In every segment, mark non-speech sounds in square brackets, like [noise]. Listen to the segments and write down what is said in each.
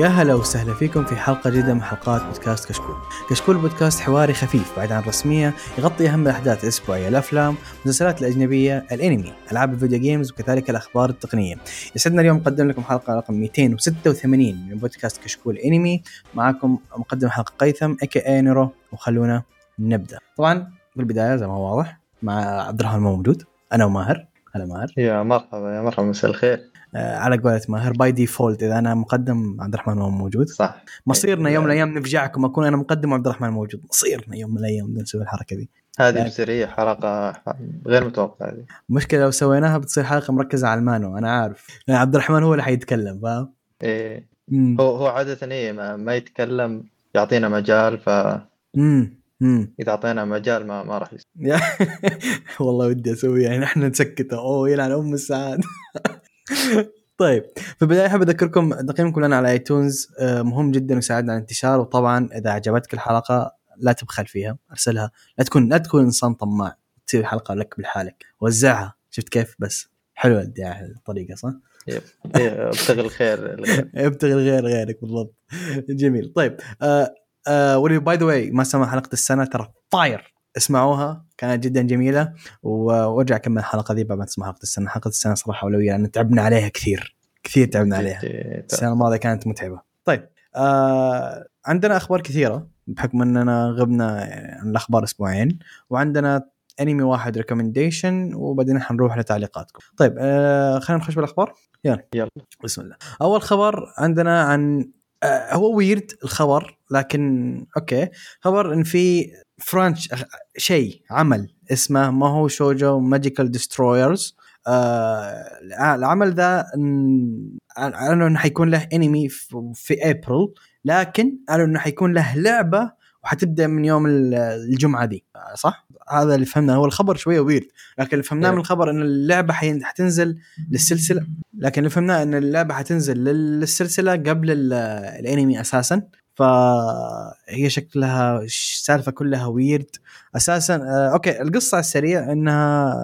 يا هلا وسهلا فيكم في حلقة جديدة من حلقات بودكاست كشكول. كشكول بودكاست حواري خفيف بعيد عن الرسمية يغطي أهم الأحداث الأسبوعية الأفلام، المسلسلات الأجنبية، الأنمي، ألعاب ال video games وكذلك الأخبار التقنية. يسعدنا اليوم نقدم لكم حلقة رقم 286 من بودكاست كشكول أنمي معكم مقدم حلقة قيثم اي نيرو وخلونا نبدأ. طبعا بالبداية زي ما هو واضح مع عبد الرحمن موجود أنا وماهر. هلا ماهر. يا مرحبا يا مرحبا مساء الخير. آه، على قولة ماهر by default إذا أنا مقدم عبد الرحمن ما موجود. صح. مصيرنا يوم من الأيام نفجعكم أكون أنا مقدم وعبد الرحمن موجود. مصيرنا يوم من الأيام نسوي الحركة دي. هذه بسرية حلقة غير متوقعة دي المشكلة لو سويناها بتصير حلقة مركزة على المانو أنا عارف. يعني عبد الرحمن هو اللي حيتكلم فاهم؟ إيه. هو هو عادة إيه ما, ما يتكلم يعطينا مجال ف امم إذا أعطينا مجال ما ما راح يصير. [laughs] والله ودي أسوي يعني إحنا نسكته أوه يلعن أم السعاد [laughs] طيب في البداية أحب أذكركم تقييمكم لنا على آيتونز آه، مهم جدا ويساعدنا على الانتشار وطبعا إذا عجبتك الحلقة لا تبخل فيها أرسلها. لا تكون لا تكون إنسان طماع تسوي حلقة لك بالحالك. وزعها. شفت كيف؟ بس حلوة الطريقة صح؟ إيه، ابتغي الخير. [laughs] ابتغي الخير غيرك بالضبط. جميل. طيب آه آه by the way ما سمع حلقة السنة ترى fire اسمعوها كانت جدا جميلة وأرجع كمل الحلقة ذي بعد ما تسمع حلقة السنة. حلقة السنة صراحة اولويه لأن تعبنا عليها كثير. كثير تعبنا عليها. السنة الماضية كانت متعبة. طيب آه عندنا أخبار كثيرة بحكم أننا غبنا عن الأخبار أسبوعين وعندنا انمي واحد recommendation وبعدين حنروح لتعليقاتكم. طيب آه خلينا نخش بالأخبار. يلا. يلا. بسم الله. أول خبر عندنا عن هو weird الخبر لكن okay. خبر إن في franchise عمل اسمه Mahou Shoujo Magical Destroyers العمل ذا اعلنوا إنه حيكون له انمي في ابريل لكن قالوا إنه حيكون له لعبة وحتبدأ من يوم الجمعة دي صح؟ هذا اللي فهمناه هو الخبر شوية weird لكن اللي فهمناه من الخبر إن اللعبة حتنزل للسلسلة لكن اللي فهمناه إن اللعبة حتنزل للسلسلة قبل الأنمي أساسا فهي شكلها السالفة كلها weird أساسا آه okay القصة على السريع انها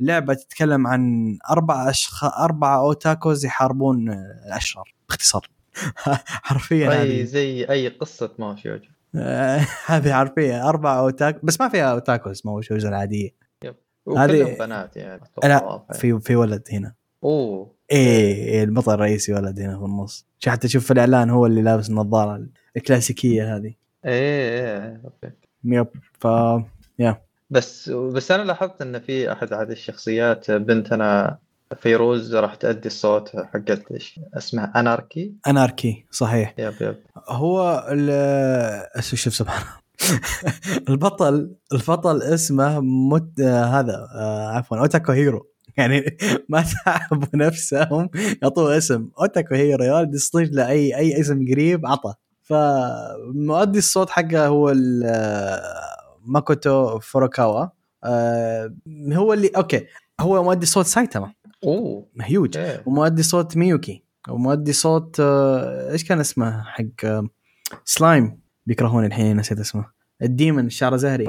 اللعبة تتكلم عن أربع اشخاص أربع otakus يحاربون الأشرار باختصار. [laughs] حرفيا أي زي أي قصة ما شوجو [laughs] هذه حرفيا أربع otaku بس ما فيها otakus mahou shoujo العادية. هذه بنات يعني لا في في ولد هنا. أوه إيه, إيه البطل الرئيسي ولد هنا في النص. حتى تشوف في الإعلان هو اللي لابس النظارة الكلاسيكية هذه. إيه إيه okay. يب ف يا. بس بس أنا لاحظت إن في احد هذه الشخصيات بنتنا فيروز راح تأدي الصوت حقت اسمها أناركي؟ أناركي صحيح. يب يب. هو شوف سبحان [laughs] البطل البطل اسمه مت هذا آه، عفوا اوتاكو هيرو يعني [laughs] ما تعبوا نفسهم يعطوه اسم. اوتاكو هيرو يا ولد يصطيج له اي أي اسم قريب عطى فمؤدي الصوت حقه هو ماكوتو فوروكاوا. آه هو اللي okay هو مؤدي صوت سايتاما. أوه. هيوج. ومؤدي صوت ميوكي. ومؤدي صوت آه إيش كان اسمه؟ حق آه سلايم. بيكرهوني الحين نسيت اسمه. ال demon الشعر زهري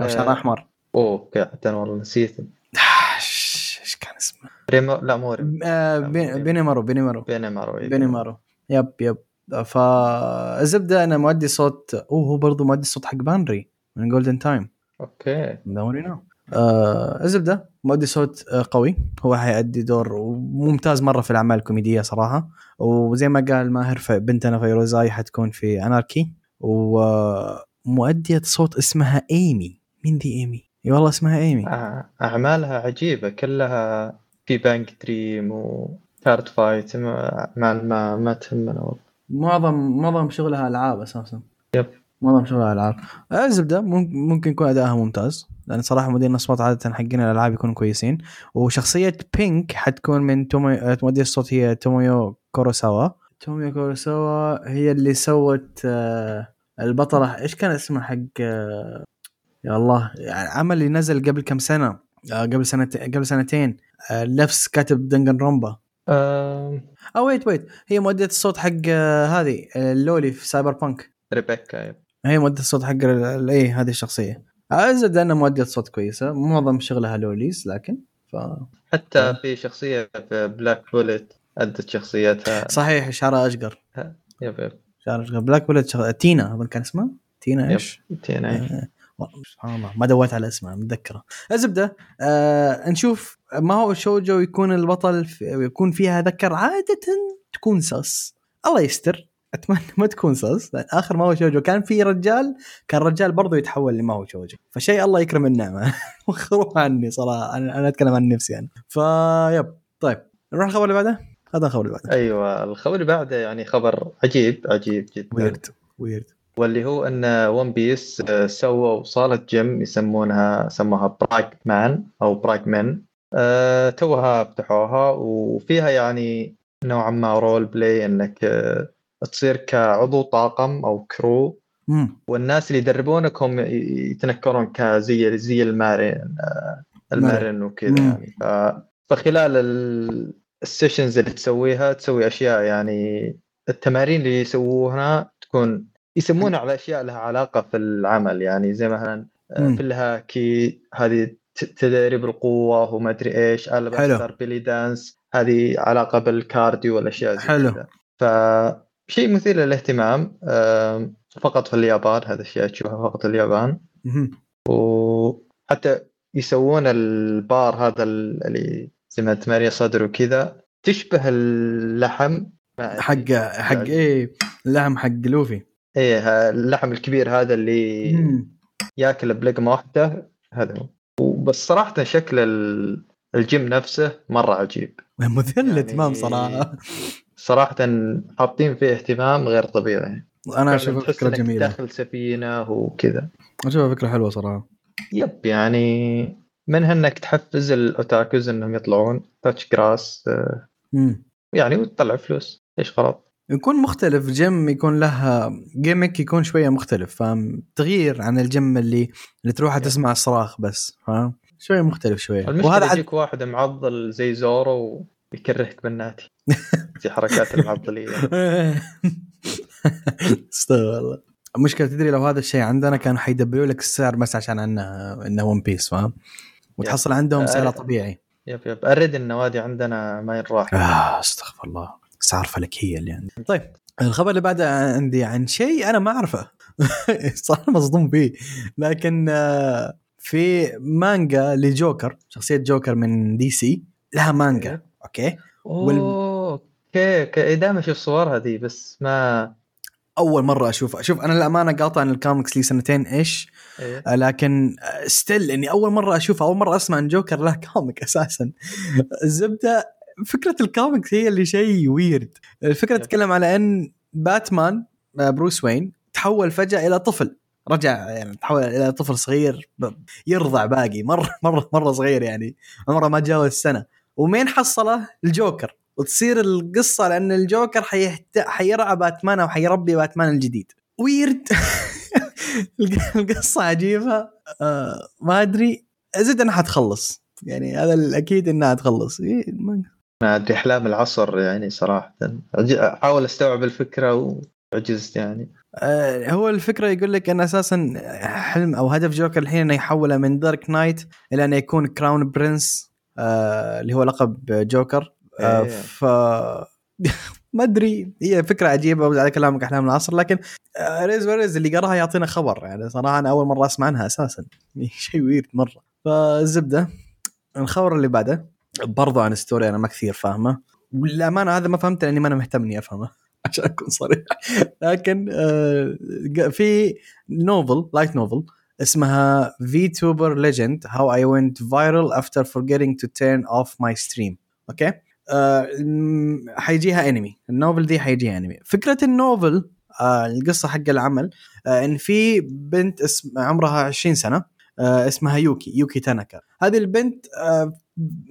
أو شعر أحمر. أوه حتى أنا والله نسيت. إيش كان اسمه؟ ريمو لا مو آه بينيمارو بينيمارو. بينيمارو بينيمارو. yep yep. فالزبده أنا مؤدي صوت أوه هو برضه مؤدي صوت حق بانري من Golden Time okay. دوري نو. آه الزبدة. مؤدي صوت آه قوي. هو حيأدي دور ممتاز مرة في الأعمال الكوميدية صراحة. وزي ما قال ماهر بنتنا فيروزاي حتكون في أناركي. ومؤدية صوت اسمها إيمي. مين ذي إيمي؟ إي والله اسمها إيمي. أعمالها عجيبة. كلها في BanG Dream و Cardfight ما ما, ما تهمنا والله. معظم معظم شغلها ألعاب أساسا. yep. معظم شغلها العاب الزبده ممكن يكون ادائها ممتاز. لأن صراحة مؤديين الاصوات عادة حقين الألعاب يكونوا كويسين. وشخصية Pink حتكون من تومي مؤدية الصوت هي توميو كوروساوا. توميو كوروساوا هي اللي سوت آه، البطلة. إيش كان اسمها حق آه، يا الله يعني عمل اللي نزل قبل كم سنة؟ آه، قبل سنتين قبل سنتين. نفس كاتب Danganronpa. أه... أو wait wait هي مؤدية الصوت حق هذه ال loli في Cyberpunk ريبيكا هي مؤدية الصوت حق اي هذه الشخصية. أزيد أنها مؤدية صوت كويسة. معظم شغلها lolis لكن ف حتى في شخصية في Black Bullet أدت شخصيتها. صحيح شعرها أشقر. yep yep. شعرها أشقر. بلاك ولا شغ... تينا أظن كان اسمها. تينا إيش؟ تينا إيه. آه، سبحان الله ما دويت على اسمها متذكرة. الزبدة آه نشوف ما هو شوجو يكون البطل في يكون فيها ذكر عادة تكون ساس. الله يستر. أتمنى ما تكون ساس لأن آخر ما هو شوجو. كان في رجال كان رجال برضه يتحول لما هو شوجو. فشيء الله يكرم النعمة. [laughs] وخروها عني صراحة. أنا أنا أتكلم عن نفسي أنا فيب طيب. نروح الخبر اللي بعده؟ هذا الخبر اللي بعده. أيوه. الخبر اللي بعده يعني خبر عجيب عجيب جدا. weird. weird. واللي هو إن One Piece آه، سووا صاله جيم يسمونها سموها براج مان أو براج مان أه توها فتحوها وفيها يعني نوعا ما role play إنك أه تصير كعضو طاقم أو crew مم. والناس اللي يدربونك هم يتنكرون كزي زي ال marine آه، ال marine وكذا. يعني ف... فخلال ال- ال sessions اللي تسويها تسوي أشياء يعني التمارين اللي يسووها تكون يسمونها على أشياء لها علاقة في العمل يعني زي مثلا آه،. في الهاكي هذه تدريب القوة وما أدري إيش حلو. البستر belly dance هذه علاقة بال cardio والأشياء زي حلو. كذا فشيء مثير للاهتمام فقط في اليابان هذا الشيء تشوفه فقط في اليابان. وحتى يسوون البار هذا ال- اللي زي ما تمارين صدر وكذا تشبه اللحم. حق حق إيه اللحم حق لوفي إيه اللحم الكبير هذا اللي مم. ياكل بلقمه واحدة هذا هو وبس صراحة شكل ال- الجيم نفسه مرة عجيب للاهتمام يعني صراحة [laughs] صراحة حاطين فيه اهتمام غير طبيعي. أنا اشوفها تحس فكرة جميلة. داخل سفينة وكذا. اشوفها فكرة حلوة صراحة. يب يعني منها إنك تحفز ال otakus إنهم يطلعون. touch grass. يعني وتطلع فلوس. إيش غلط؟ يكون مختلف. جيم يكون له gimmick يكون شوية مختلف فاهم؟ تغيير عن الجيم اللي اللي تروح تسمع الصراخ بس فاهم؟ شوية مختلف شوية. وهذا يجيك واحد معضل زي زورو ويكرهك بالناتي زي [laughs] حركات المعضليه [laughs] استغفر الله المشكلة تدري لو هذا الشيء عندنا كانوا حيدبلوا لك السعر بس عشان إنه إنه ون بيس فاهم؟ وتحصل عندهم سعر. طبيعي. yep yep. ارد النوادي عندنا ما ينراح. آه استغفر الله. اسعار فلكية اللي عندي طيب الخبر اللي بعده عندي عن شيء أنا ما أعرفه. [laughs] صراحة مصدوم فيه. لكن آه، في مانجا لجوكر شخصية جوكر من دي سي لها مانجا. okay؟ وال- okay okay. دائما أشوف صورها دي بس ما أول مرة أشوفها. شوف أنا للامانه قاطع عن الكوميكس لي سنتين إيش. إيه. آه، لكن still إني أول مرة أشوف أول مرة أسمع عن جوكر له comic [laughs] أساسا. الزبدة فكرة الكوميكس هي اللي شيء weird الفكرة تتكلم على إن باتمان آه، بروس وين تحول فجأة إلى طفل. رجع يعني تحول إلى طفل صغير يرضع باقي. مرة مرة مرة صغير يعني. عمره ما تجاوز سنة. ومين حصله؟ الجوكر. وتصير القصة لأن الجوكر حيهت... حيرعى باتمان أو حيربي باتمان الجديد. ويرد [laughs] القصة عجيبة. آه ما أدري. زد إنها حتخلص. يعني هذا الأكيد إنها تخلص. إيه، ما- أدري. أحلام العصر يعني صراحة. أحاول أستوعب الفكرة وعجزت يعني. آه، هو الفكرة يقول لك إن أساسا حلم أو هدف جوكر الحين إنه يحوله من Dark Knight إلى إنه يكون crown prince اللي هو لقب جوكر. آه إيه. ف [laughs] ما أدري هي فكرة عجيبة على كلامك أحلام العصر لكن آه ريدرز وريدرز اللي قراها يعطينا خبر يعني صراحة أنا أول مرة أسمع عنها أساسا. [laughs] شيء weird مرة. فالزبدة الخبر اللي بعده برضو عن story أنا ما كثير فاهمه. والأمانة هذا ما فهمت لأني ما أنا مهتم إني أفهمه [laughs] عشان أكون صريح. لكن آه، في novel light novel اسمها VTuber Legend how I went viral after forgetting to turn off my stream. okay م- حيجيها انمي ال novel دي حيجيها انمي فكرة ال novel آه، القصة حق العمل آه، إن في بنت اسم عمرها 20 سنة آه، اسمها يوكي يوكي تاناكا. هذه البنت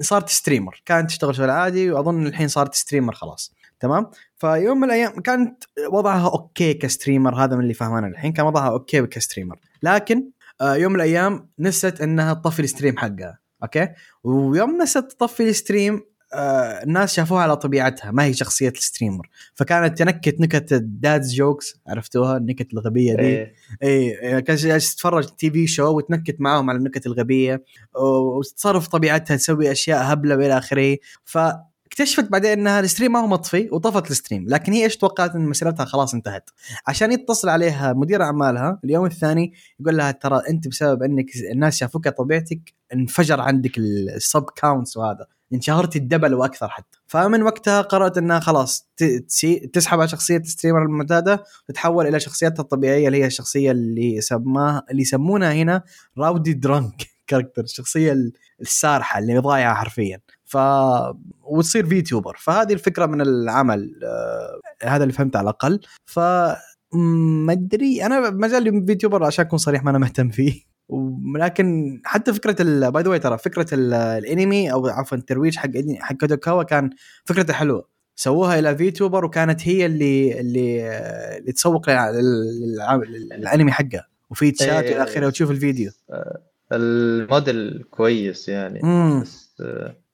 صارت streamer كانت تشتغل شغل عادي وأظن الحين صارت streamer خلاص. تمام؟ فيوم من الأيام كانت وضعها okay ك streamer هذا من اللي فاهمه أنا الحين كان وضعها okay ك streamer. لكن آه، يوم من الأيام نسيت إنها تطفي ال stream حقها okay؟ ويوم نسيت تطفي ال stream آه، الناس شافوها على طبيعتها ما هي شخصية ال streamer. فكانت تنكت نكت ال dad's jokes عرفتوها؟ النكت الغبية دي. إيه. اي كان جالس تتفرج TV show وتنكت معاهم على النكت الغبية وتتصرف طبيعتها تسوي أشياء هبلة وإلى آخره. فكان اكتشفت بعدين إنها ال stream ما هو مطفي وطفت ال stream لكن هي إيش توقعت؟ إن مسيرتها خلاص انتهت. عشان يتصل عليها مدير أعمالها اليوم الثاني يقول لها ترى أنت بسبب إنك الناس شافوك طبيعتك انفجر عندك ال sub counts وهذا. انشهرت ال double وأكثر حتى. فمن وقتها قررت إنها خلاص تسحب على شخصية ال streamer المعتادة وتتحول إلى شخصيتها الطبيعية اللي هي الشخصية اللي سماها اللي يسمونها هنا rowdy drunk character الشخصية السكرانة اللي ضايعة حرفيا. ف وتصير VTuber. فهذه الفكرة من العمل آه هذا اللي فهمته على الأقل. ف ما أدري أنا ما زال VTuber عشان أكون صريح ما أنا مهتم فيه. ولكن حتى فكرة by the ترى فكرة الأنمي أو عفوا الترويج حق حق كودوكاوا كان فكرته حلوة. سووها إلى VTuber وكانت هي اللي اللي اللي تسوق للأنمي حقه وفي تشات إلى آخره وتشوف الفيديو. الموديل كويس يعني. مم. بس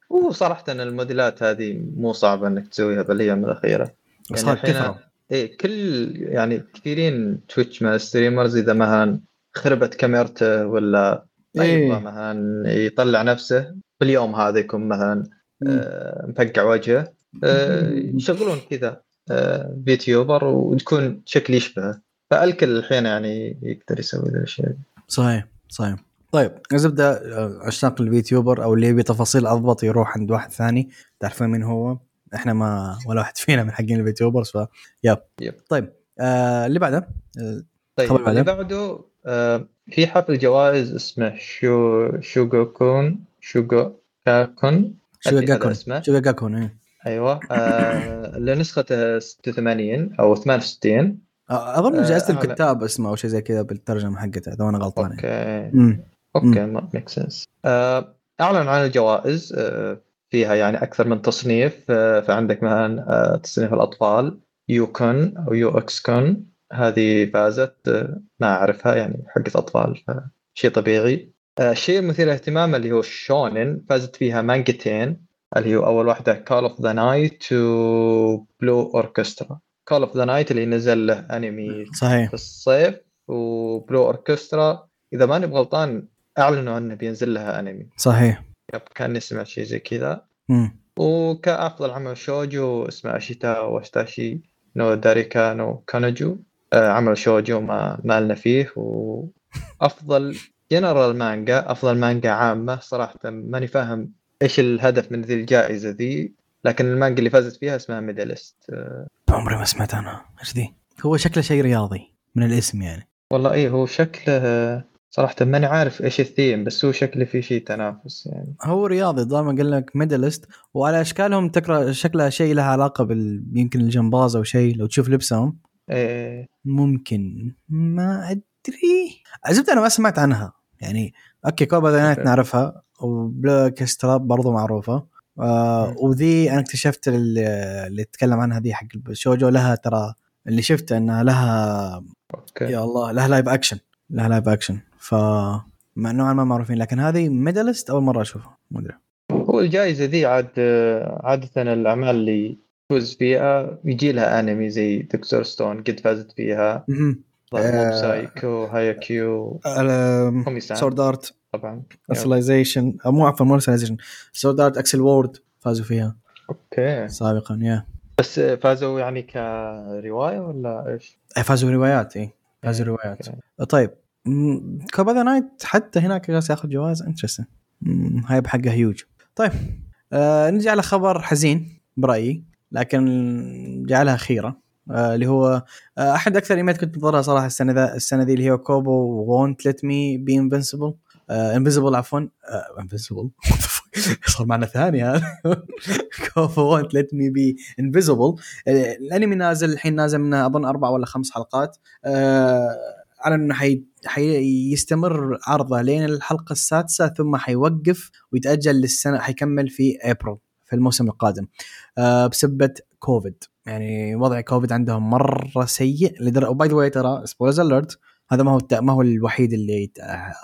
وصراحه الموديلات هذه مو صعبة إنك تسويها بالايام الأخيرة. يعني الحين إيه كل يعني كثيرين تويتش مع streamers إذا مثلا خربت كاميرته ولا إيه. مثلا يطلع نفسه باليوم هذا يكون مثلا آه مفقع وجهه. آه يشغلون كذا آه VTuber وتكون شكل يشبهه. فالكل الحين يعني يقدر يسوي ذا الأشياء. صحيح صحيح. طيب الزبده آه، عشاق ال VTuber أو اللي يبي تفاصيل أضبط يروح عند واحد ثاني تعرفون مين هو؟ إحنا ما ولا واحد فينا من حقين ال VTubers ف yep. yep. طيب آه اللي بعده آه، طيب اللي بعده آه في حفل جوائز اسمه شو شوغوكون شوغو كاكون شوغاكون شوغاكون إيه. أيوه آه لنسخة 86 أو 68 آه، أظن جائزة آه الكتاب اسمه أو شيء زي كذا بالترجمة حقته إذا أنا غلطان أوكي. أوكي ميك سنس آه أعلن عن الجوائز آه فيها يعني أكثر من تصنيف. آه فعندك مثلا تصنيف الأطفال يوكون أو يو إكس كون هذه فازت ما أعرفها يعني حقت أطفال شيء طبيعي. الشيء المثير للاهتمام اللي هو الشونن فازت فيها مانجتين اللي هو أول واحدة Call of the Night و Blue Orchestra Call of the Night اللي نزل له أنمي صحيح. في الصيف و Blue Orchestra إذا ماني بغلطان اعلنوا إنه بينزل لها أنمي. صحيح. yep كان سمعت شيء زي كذا. وكأفضل عمل شوجو اسمه أشيتا واشتاشي نو داريكا نو كانجو آه، عمل شوجو ما مالنا فيه. وأفضل جنرال مانجا أفضل مانجا عامة. صراحة ماني فاهم إيش الهدف من ذي الجائزة ذي. لكن المانجا اللي فازت فيها اسمها Medalist آه، عمري ما سمعت عنها. إيش ذي؟ هو شكله شيء رياضي من الاسم يعني. والله إيه هو شكله صراحة ماني عارف إيش الثيم بس هو شكله في شيء تنافس يعني. هو رياضي دائما قال لك Medalist وعلى أشكالهم تقرا شكلها شيء لها علاقة بال يمكن الجمباز أو شيء لو تشوف لبسهم. إيه. ممكن. ما أدري. عزبت أنا ما سمعت عنها. يعني okay Call of the Night نعرفها. وبلاك ستراب برضو معروفة. آه وذي أنا اكتشفت اللي, اللي تكلم عنها ذي حق الشوجو لها ترى اللي شفته إنها لها okay. يا الله لها live action لها live action ف نوعا ما معروفين. لكن هذه Medalist أول مرة أشوفها. ما أدري. هو الجائزة ذي عاد عادة الأعمال اللي تفوز فيها يجي لها انمي زي Dr. Stone قد فازت فيها. Mob Psycho Haikyuu Sword Art طبعا. Alicization مو عفوا مو Alicization Sword Art Accel World فازوا فيها. okay. سابقا يا بس فازوا يعني كرواية ولا إيش؟ فازوا روايات اي فازوا روايات. طيب Call of the Night حتى هناك جالس ياخذ جوائز. interesting هاي بحقه هيوج طيب آه نجي على خبر حزين برأيي لكن جعلها خيرة آه اللي هو آه أحد أكثر انميات كنت منتظرها صراحة السنة ذا السنة ذي اللي هو Kubo Won't Let Me Be invincible invincible عفوا. invincible [laughs] صار معنا ثاني هذا [laughs] Kubo Won't Let Me Be Invisible الانمي نازل الحين نازل منه أظن أربع ولا خمس حلقات. آه على إنه حي... حيستمر عرضه لين الحلقة السادسة ثم حيوقف ويتأجل للسنة حيكمل في ابريل في الموسم القادم. آه بسبة كوفيد يعني وضع كوفيد عندهم مرة سيء لدر... و by the ترى spoilers alert هذا ما هو ما هو الوحيد اللي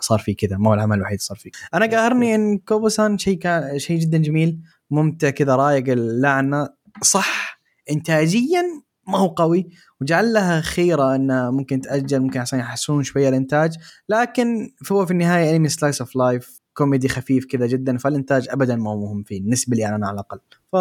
صار فيه كذا ما هو العمل الوحيد صار فيه. أنا قاهرني إن Kubo-san شيء كان شيء جدا جميل ممتع كذا رايق اللعنه صح انتاجيا ما هو قوي وجعل لها خيرة انه ممكن تأجل ممكن عشان يحسنون شوية الإنتاج لكن هو في النهاية انمي slice of life كوميدي خفيف كذا جدا فالإنتاج ابدا ما هو مهم فيه بالنسبة لي أنا على الأقل ف.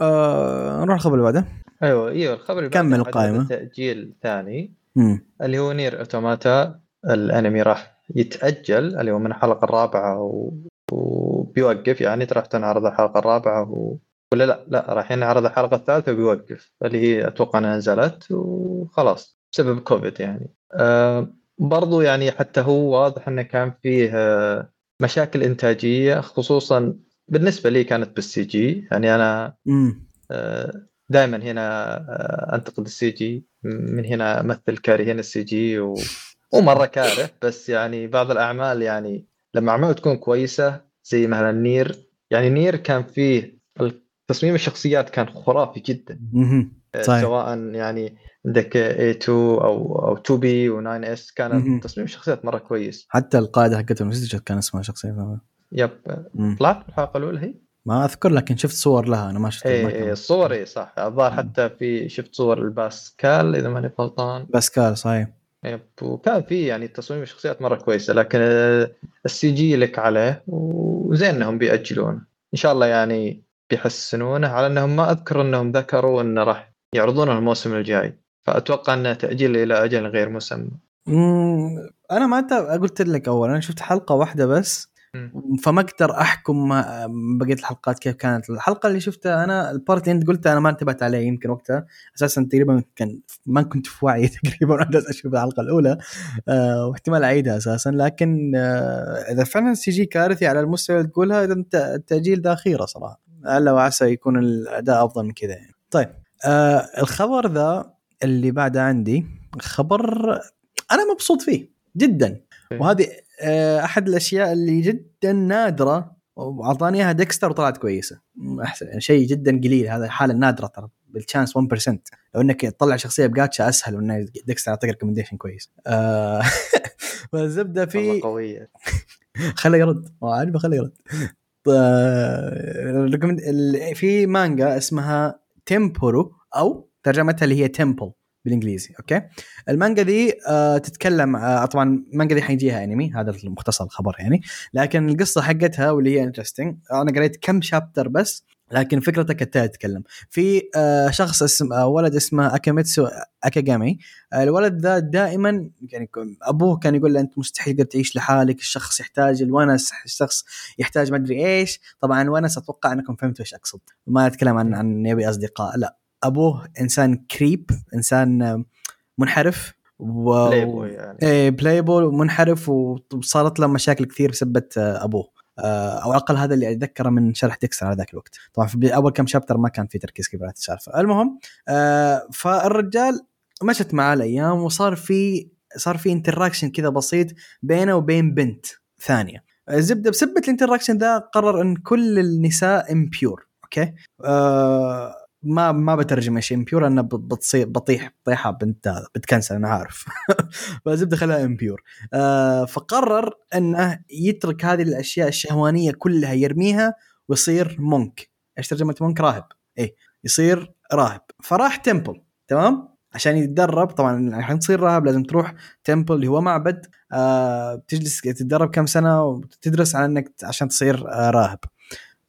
آه نروح الخبر اللي بعده أيوه أيوه الخبر اللي كمل. حدث تأجيل ثاني مم. اللي هو نير اوتوماتا الأنمي راح يتأجل اللي هو من الحلقة الرابعة و... وبيوقف يعني راح تنعرض الحلقة الرابعة و... ولا لا لا راح ينعرض الحلقة الثالثة وبيوقف اللي هي أتوقع أنها نزلت وخلاص بسبب كوفيد يعني آه برضو يعني حتى هو واضح إنه كان فيه آه، مشاكل إنتاجية خصوصا بالنسبة لي كانت بال CG يعني أنا مم. دائما هنا آه، أنتقد ال CG من هنا أمثل كارهين ال CG و... ومرة كاره بس يعني بعض الأعمال يعني لما أعمال تكون كويسة زي مثلا NieR يعني NieR كان فيه تصميم الشخصيات كان خرافي جدا. آه، صحيح. سواء يعني عندك A2 أو أو 2B و 9S. كان تصميم الشخصيات مرة كويس حتى القائده حقتهم نسيت كان اسمها شخصية yep. طلعت بالحلقة الاولى هي؟ ما أذكر لكن شفت صور لها أنا ما شفت كان- الصور إيه صح الظاهر. حتى في شفت صور الباسكال إذا ماني غلطان باسكال صحيح yep وكان في يعني تصميم الشخصيات مرة كويسة لكن ال CG لك عليه وزين إنهم بيأجلونه إن شاء الله يعني بيحسنونه على أنهم ما أذكر أنهم ذكروا أنه راح يعرضونه الموسم الجاي. فأتوقع أنه تأجيل إلى أجل غير مسمى. مم، أنا ما تا- قلت لك أول أنا شفت حلقة واحدة بس. فما أقدر أحكم بقية الحلقات كيف كانت. الحلقة اللي شفتها أنا ال part اللي انت قلتها أنا ما انتبهت عليه يمكن وقتها. أساسا تقريبا كان ما كنت في وعي [laughs] تقريبا وأنا أشوف الحلقة الأولى. آه واحتمال أعيدها أساسا. لكن آه إذا فعلا CG كارثي على المستوى اللي تقولها إذا انت التأجيل ده خيره صراحة. ألا وعسى يكون الأداء أفضل من كذا يعني. طيب آه الخبر ذا اللي بعده عندي خبر أنا مبسوط فيه جدا. وهذه آه، أحد الأشياء اللي جدا نادرة وأعطاني إياها ديكستر وطلعت كويسة. أحسن شيء جدا قليل هذا حالة نادرة ترى بال chance 1% لو إنك تطلع شخصية بجاتشا أسهل وان ديكستر يعطيك recommendation كويس. آه، [laughs] فالزبده في قوية. [laughs] خليه يرد. هو عاجبه خليه يرد. في مانجا اسمها Tenpuru أو ترجمتها اللي هي temple بالإنجليزي okay؟ المانجا دي آه تتكلم آه طبعا المانجا دي حيجيها انمي هذا المختصر الخبر يعني لكن القصة حقتها واللي هي interesting أنا قريت كم chapter بس لكن فكرتها كالتالي تتكلم. في آه شخص اسم آه ولد اسمه اكاميتسو اكاجامي الولد ذا دائما يعني أبوه كان يقول له أنت مستحيل تقدر تعيش لحالك الشخص يحتاج الونس الشخص يحتاج ما أدري إيش. طبعا الونس أتوقع أنكم فهمتوا إيش أقصد. ما أتكلم عن عن يبي أصدقاء لا. أبوه إنسان creep إنسان آه، منحرف و... بلاي بوي يعني. إيه بلاي بول منحرف وصارت له مشاكل كثير بسبه آه، أبوه. أو على الاقل هذا اللي أتذكره من شرح ديكستر على ذاك الوقت. طبعا في أول كم chapter ما كان في تركيز كبير على السالفه المهم آه، فالرجال مشت معاه الأيام وصار في صار في interaction كذا بسيط بينه وبين بنت ثانية. الزبدة بسبة ال interaction ذا قرر إن كل النساء impure okay؟ آه ما ما بترجم إيش impure انها بت- بتصير بطيح بطيحة بنت بت cancel أنا عارف. فالزبده خلاها impure آه فقرر إنه يترك هذه الأشياء الشهوانية كلها يرميها ويصير monk إيش ترجمة monk راهب. إيه يصير راهب. فراح temple تمام؟ عشان يتدرب طبعا عشان تصير راهب لازم تروح temple اللي هو معبد. آه بتجلس تتدرب كم سنة وتدرس على إنك عشان تصير آه راهب.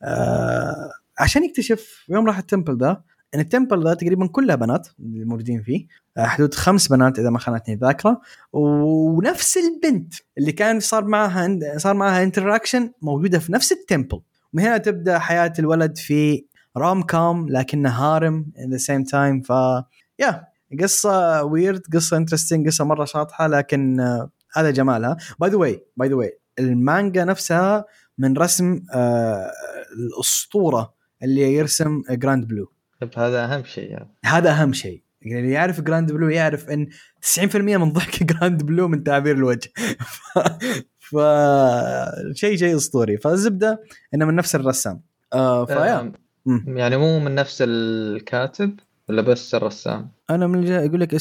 آه عشان يكتشف يوم راح ال temple ده إن ال temple ده تقريبا كلها بنات الموجودين فيه. آه، حدود خمس بنات إذا ما خانتني الذاكره ونفس البنت اللي كان صار معها صار معها interaction موجودة في نفس ال temple. ومن هنا تبدأ حياة الولد في rom com لكنه harem in the same time ف yeah قصة weird قصة interesting قصة مرة شاطحة لكن آه، هذا جمالها. by the way by the way المانجا نفسها من رسم آه الأسطورة. اللي يرسم جراند بلو طيب هذا أهم شيء يعني. هذا أهم شيء. يعني اللي يعرف جراند بلو يعرف إن 90% من ضحك [laughs] جراند بلو من تعابير الوجه. ف... شيء شيء أسطوري. فالزبدة إنه من نفس الرسام. آه ف yeah. يعني مو من نفس الكاتب ولا بس الرسام؟ أنا من الجا- يقول لك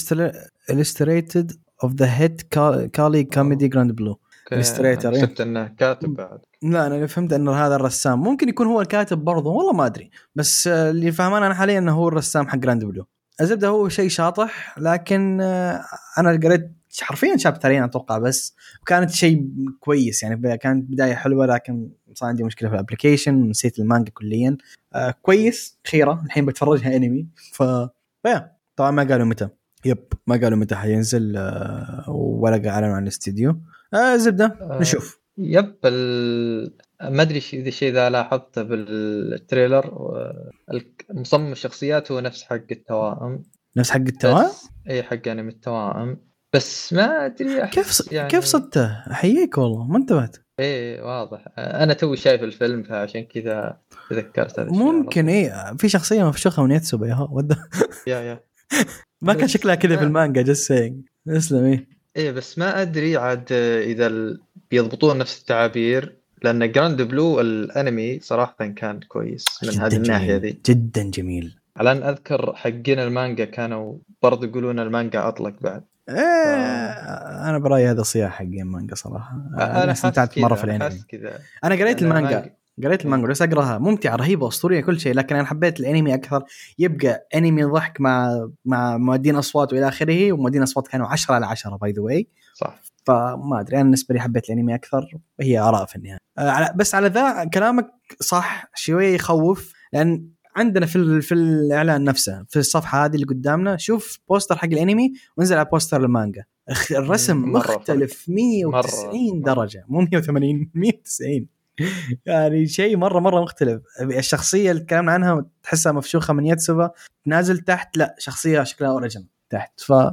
illustrator of the hit comedy جراند بلو Illustrator، إيه. حسبت إنه كاتب بعد. لا أنا اللي فهمت انه هذا الرسام. ممكن يكون هو الكاتب برضه والله ما أدري. بس اللي فهمان أنا حاليا إنه هو الرسام حق جراند بلو الزبدة هو شيء شاطح لكن أنا قريت حرفيا chapter ين أتوقع بس وكانت شيء كويس. يعني كانت بداية حلوة لكن صار عندي مشكلة في ال application ونسيت المانجا كليا. آه كويس خيرة. الحين بتفرجها انمي ف طبعا ما قالوا متى. yep ما قالوا متى حينزل آه ولا اعلنوا عن الاستديو آه زبدة. آه، نشوف. yep ال... ما أدري إذا الشيء ذا لاحظته بال trailer مصمم الشخصيات هو نفس حق التوائم نفس حق التوائم إي حق أنمي التوائم بس ما أدري كيف ص... يعني كيف صدته؟ أحييك والله ما انتبهت. إيه واضح. أنا توي شايف الفيلم فعشان كذا تذكرت هذا ممكن إيه في شخصية مفشوخة من يتسوبا يا يا يا. [laughs] ما كان شكلها كذا في. المانجا جست سينج اسلم إيه إيه بس ما أدري عاد إذا ال... بيضبطون نفس التعابير لأن جراند بلو الأنمي صراحة كان كويس من هذه الناحية. ذي. جدا جميل. على أن أذكر حقين المانجا كانوا برضو يقولون المانجا أطلق بعد. إيه أنا برأيي هذا صياح حق المانجا صراحة. أنا استمتعت مرة في الأنمي. أنا قريت المانجا قريت المانجا بس أقراها. ممتعة رهيبة أسطورية كل شيء. لكن أنا حبيت الأنمي أكثر. يبقى أنمي ضحك مع مع مؤدين أصوات وإلى آخره. ومؤدين أصوات كانوا 10 على 10 by the way صح. فما أدري أنا بالنسبة لي حبيت الأنمي أكثر. هي آراء في النهاية. آه، على- بس على ذا كلامك صح شوية يخوف. لأن عندنا في في الإعلان نفسه في الصفحة هذه اللي قدامنا شوف بوستر حق الأنمي وانزل على بوستر المانجا. الرسم مرة مختلف 190 مرة. درجة. مو 180 190 [laughs] يعني شيء مرة مرة مختلف. الشخصية اللي تكلمنا عنها تحسها مفشوخة من يتسوبا نازل تحت لا شخصية شكلها original تحت. ف ما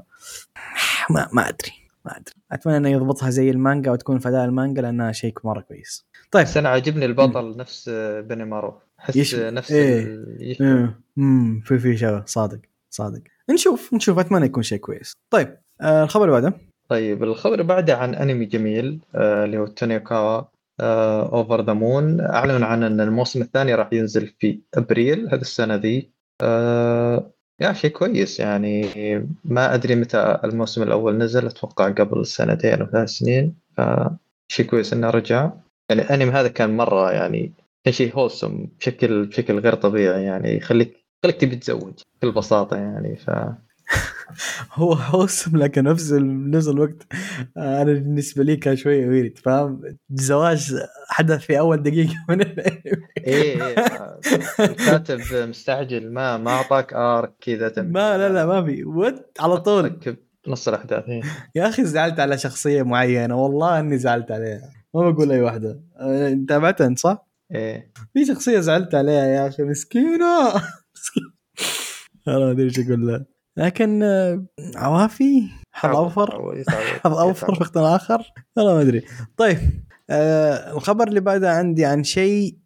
ما أدري ما أدري. أتمنى إنه يضبطها زي المانجا وتكون فداء المانجا لأنها شيء مرة كويس. طيب. بس أنا عاجبني البطل نفس بني مارو. أحس يش- نفس. ال- يشبه. امم في في شبه صادق صادق. نشوف نشوف. أتمنى يكون شيء كويس. طيب آه الخبر اللي بعده؟ طيب الخبر بعده عن أنمي جميل آه اللي هو تونيكاوا. Over the Moon أعلن عن أن الموسم الثاني راح ينزل في أبريل هذه السنة ذي. آه يا شيء كويس يعني. ما أدري متى الموسم الأول نزل أتوقع قبل سنتين أو ثلاث سنين. فشيء كويس إنه رجع. يعني الأنمي هذا كان مرة يعني كان شيء wholesome بشكل بشكل غير طبيعي يعني. يخليك يخليك تبي تتزوج بكل بساطة يعني. ف هو حوسم لكن نفس نفس الوقت آه، أنا بالنسبة لي كان شوية ويرد فاهم؟ الزواج حدث في أول دقيقة من الانمي إيه إيه الكاتب مستعجل ما ما أعطاك ارك كذا ما لا لا ما في. ود على طول. ركب نص الأحداث إيه. يا أخي زعلت على شخصية معينة والله إني زعلت عليها. ما بقول أي واحدة. آه، تابعتها أنت صح؟ إيه. في شخصية زعلت عليها يا أخي مسكينة. [laughs] مسكينة. أنا ما أدري إيش أقول لها. لكن آه، عوافي حظ أوفر. [laughs] حظ أوفر في. وقت آخر؟ والله ما أدري. طيب آه الخبر اللي بعده عندي عن شيء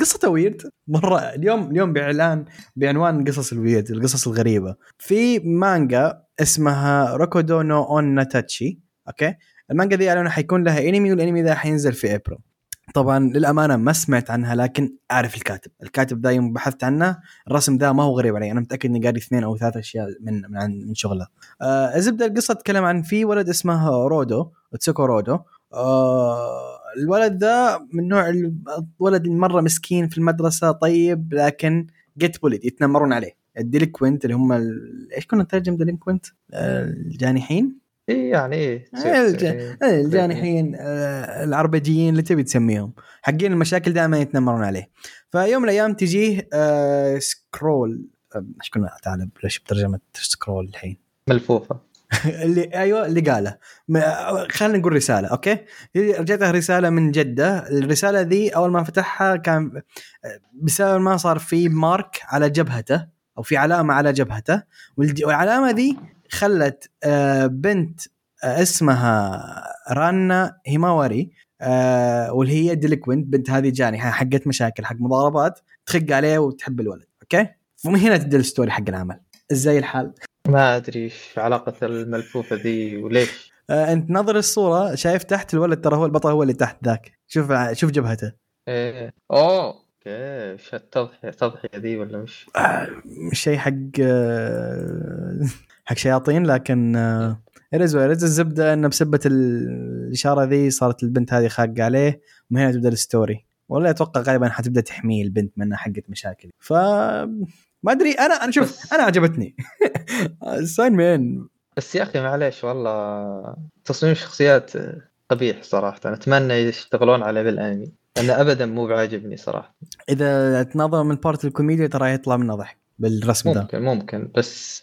قصته weird مرة اليوم اليوم بإعلان بعنوان قصص ال weird القصص الغريبة. في مانجا اسمها روكودو نو اونا تاتشي okay؟ المانجا دي اعلنوا حيكون لها انمي والانمي ده حينزل في ابريل طبعا للأمانة ما سمعت عنها لكن أعرف الكاتب. الكاتب ده يوم بحثت عنه الرسم ده ما هو غريب علي. أنا متأكد إني قاري اثنين أو ثلاث أشياء من من, من شغله. آه الزبده القصة تتكلم عن في ولد اسمه رودو تسوكو رودو. آه الولد ذا من نوع الولد مرة مسكين في المدرسة طيب لكن get bullied يتنمرون عليه. ال delinquent اللي هم. إيش كنا نترجم delinquent؟ الجانحين؟ إيه يعني إيه الج- الجانحين آه، العربجيين اللي تبي تسميهم. حقين المشاكل دائما يتنمرون عليه. فيوم من الأيام تجيه آه، scroll آه، إيش كنا تعال ليش بترجمة scroll الحين. ملفوفه [laughs] اللي أيوه اللي قاله. ما- خلينا نقول رسالة okay؟ رجعتها رسالة من جدة. الرسالة ذي أول ما فتحها كان بسبب ما صار في mark على جبهته أو في علامة على جبهته. والعلامة ذي خلت آه، بنت آه، اسمها رانا هيماوري آه، واللي هي delinquent بنت هذه جانحه حقت مشاكل حق مضاربات تخق عليه وتحب الولد okay؟ ومن هنا تبدا ال story حق العمل. إزاي الحال؟ ما أدري إيش علاقة الملفوفة ذي وليش. آه، أنت نظر الصورة شايف تحت الولد ترى هو البطل هو اللي تحت ذاك. شوف شوف جبهته. إيه. أوه. okay إيش التضحيه التضحيه ذي ولا وش؟ آه، شيء حق آه، حق شياطين لكن آه، ارز وارز الزبدة إنه بسبة ال- الإشارة ذي صارت البنت هذه خاقه عليه ومن هنا تبدأ ال story ولا أتوقع غالبا حتبدأ تحميه البنت منها حقت مشاكل. ف ما أدري أنا أنا شوف أنا عجبتني. [laughs] ساين مين بس يا أخي معليش والله تصميم الشخصيات قبيح صراحة. أتمنى يشتغلون عليه بالأنمي. لأنه ابدا مو بعاجبني صراحة إذا تناظر من part الكوميديا ترى يطلع منه ضحك بالرسم ده ممكن ممكن بس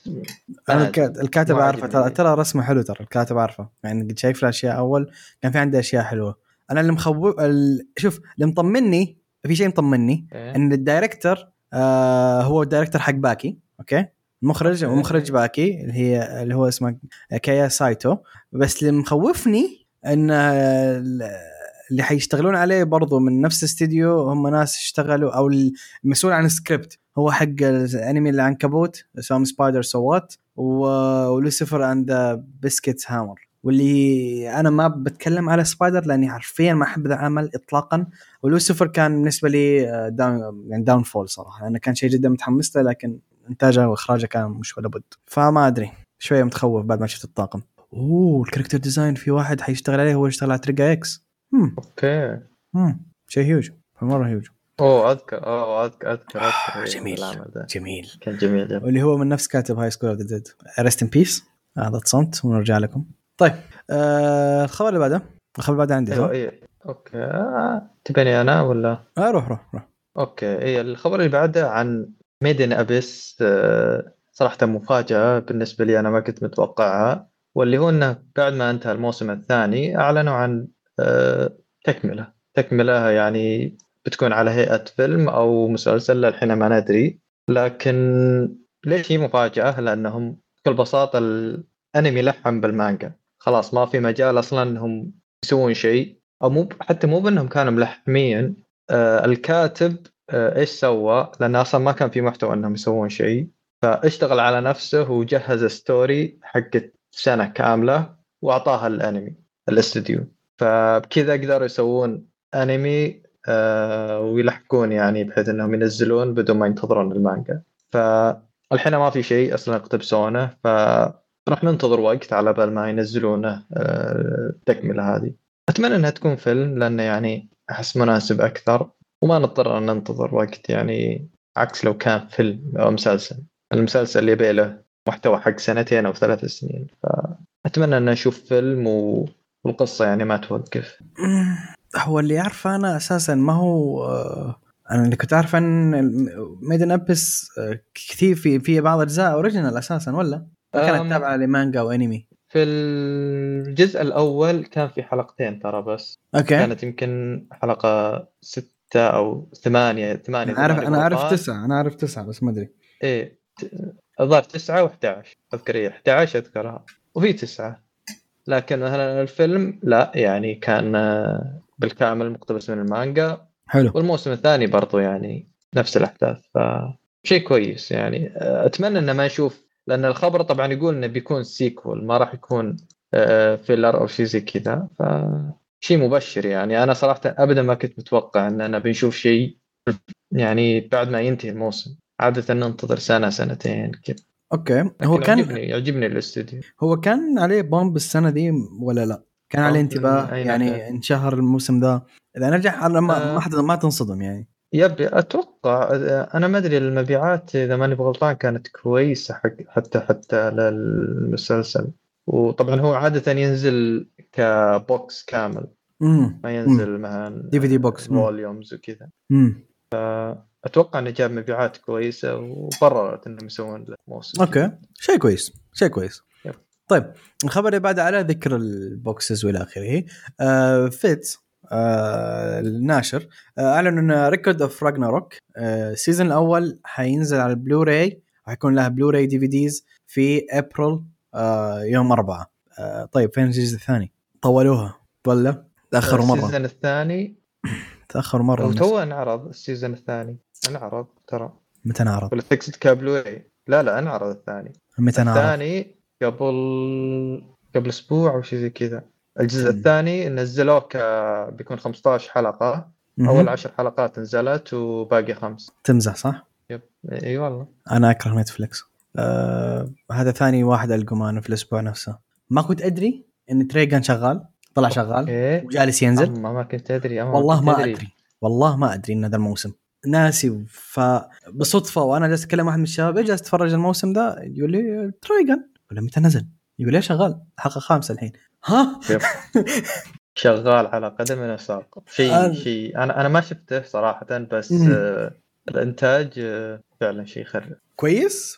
أنا الكاتب عارفه ترى. ترى رسمه حلو ترى الكاتب عارفه يعني قد شايف الاشياء أول كان في عنده أشياء حلوة أنا اللي مخوف ال... شوف اللي مطمني في شيء مطمني إيه. إن ال director آه هو الدايركتر حق باكي أوكي المخرج أوكي. ومخرج باكي اللي هي اللي هو اسمه كايا سايتو بس اللي مخوفني إن اللي حيشتغلون عليه برضو من نفس الاستديو هم ناس اشتغلوا أو المسؤول عن السكريبت. هو حق الأنمي العنكبوت سام سبايدر سوات ولوسيفر اند بسكيت هامر واللي أنا ما بتكلم على Spider لأني حرفيا ما أحب العمل اطلاقا. ولوسيفر كان بالنسبة لي آه، down يعني downfall صراحة. أنا كان شيء جدا متحمس له لكن إنتاجه وإخراجه كان مش ولا بد. فما أدري. شوية متخوف بعد ما شفت الطاقم. أوه ال character design في واحد حيشتغل عليه. هو يشتغل على Triage X أوكي. امم شيء هيوج مرة هيوج أوه أذكر. أوه أذكر أذكر أذكر. إيه، جميل. العمل ده جميل. كان جميل جدا واللي هو من نفس كاتب High School of the Dead rest in peace هذا صمت ونرجع لكم. طيب آه الخبر اللي بعده. الخبر اللي بعده عندي أيوه؟ إيه. أوكي. آه. تبيني أنا ولا؟ آه روح روح روح. أوكي. إيه الخبر اللي بعده عن Made in Abyss آه، صراحة مفاجأة بالنسبة لي أنا ما كنت متوقعها. واللي هو إنه بعد ما انتهى الموسم الثاني أعلنوا عن تكملة. تكملة يعني بتكون على هيئة فيلم أو مسلسل للحين ما ندري لكن ليش هي مفاجأة؟ لأنهم بكل بساطة الأنمي لحم بالمانجا. خلاص ما في مجال أصلا إنهم يسوون شيء أو مو حتى مو بإنهم كانوا ملحمين. آه، الكاتب آه، إيش سوى؟ لأن أصلا ما كان في محتوى إنهم يسوون شيء. فاشتغل على نفسه وجهز ستوري حقت سنة كاملة وأعطاها الأنمي الاستوديو. فبكذا قدروا يسوون أنمي آه، ويلحقون يعني بحيث إنهم ينزلون بدون ما ينتظرون المانجا. فالحين ما في شيء أصلا يقتبسونه فراح ننتظر وقت على بال ما ينزلونه آه، التكملة هذه. أتمنى إنها تكون فيلم لأنه يعني أحس مناسب أكثر وما نضطر أن ننتظر وقت يعني عكس لو كان فيلم أو مسلسل. المسلسل يبي له محتوى حق سنتين أو ثلاث سنين. فأتمنى إن نشوف فيلم و... والقصة يعني ما توقف مم، هو اللي اعرفه أنا أساسا ما هو آه، أنا اللي كنت أعرف عن Made in Abyss كثير في في بعض أجزاء original أساسا ولا؟ ما كانت. تابعة لمانجا أو انمي في الجزء الأول كان في حلقتين ترى بس أوكي كانت يمكن حلقة ستة أو ثمانية ثمانية أنا إذا أنا غلطان. تسعة أنا عارف تسعة بس ما أدري إيه الظاهر 9 و11 أذكر إيه 11 أذكرها وفي 9 لكن مثلا الفيلم لا يعني كان آه، بالكامل مقتبس من المانجا. حلو. والموسم الثاني برضو يعني نفس الأحداث ف شيء كويس يعني. آه، أتمنى إنه ما نشوف لأن الخبر طبعا يقول إنه بيكون sequel ما راح يكون آه، filler أو شيء زي كذا ف شيء مبشر يعني. أنا صراحة ابدا ما كنت متوقع اننا بنشوف شيء يعني بعد ما ينتهي الموسم. عادة ننتظر سنة سنتين كذا. أوكي. هو كان يعجبني يعجبني الاستوديو. هو كان عليه boom السنة دي ولا لا؟ كان عليه انتباه أي يعني؟ انشهر الموسم ذا إذا نرجع على ما آه. ما حد ما تنصدم يعني. يبي أتوقع أنا ما أدري المبيعات إذا ماني بغلطان كانت كويسة حق حتى حتى للمسلسل. وطبعا هو عادة ينزل ك box كامل. امم ما ينزل مثلا DVD box. مم. volumes وكذا. أتوقع إنه جاب مبيعات كويسة وقررت إنهم يسوون له موسم أوكي. شيء كويس. شيء كويس. yep. طيب الخبر اللي بعده على ذكر ال boxes وإلى آخره. آه فيت آه الناشر آه اعلن إن Record of Ragnarok ال season الأول حينزل على البلوراي حيكون لها Blu-ray DVDs في ابريل آه يوم أربعة. آه طيب فين الجزء الثاني؟ طولوها. ولا؟ تأخروا مرة. ال season الثاني. تأخروا مرة. تو انعرض ال season الثاني. انعرض ترى. متى نعرض؟ ولا تقصد كابلوي لا لا انعرض الثاني. متى نعرض؟ الثاني قبل قبل أسبوع أو شيء زي كذا. الجزء مم. الثاني نزلوه ك بيكون 15 حلقة. مهم. أول 10 حلقات نزلت وباقي خمس. تمزح صح؟ yep. إي والله. أنا أكره نتفلكس آه هذا ثاني واحد القمان في الأسبوع نفسه. ما كنت أدري إن تريجان شغال طلع شغال إيه وجالس ينزل. ما كنت أدري والله ما أدري. والله ما أدري إن هذا الموسم. ناسي فبصدفه وأنا جالس أتكلم واحد من الشباب إيش جالس تتفرج الموسم ذا يقول لي تريجان ولا متى نزل؟ يقول ليش شغال؟ حلقة خامسة الحين. ها. [laughs] شغال على قدم وساق شيء شيء أنا أنا ما شفته صراحة بس. آه، الإنتاج آه، فعلا شيء يخرب كويس؟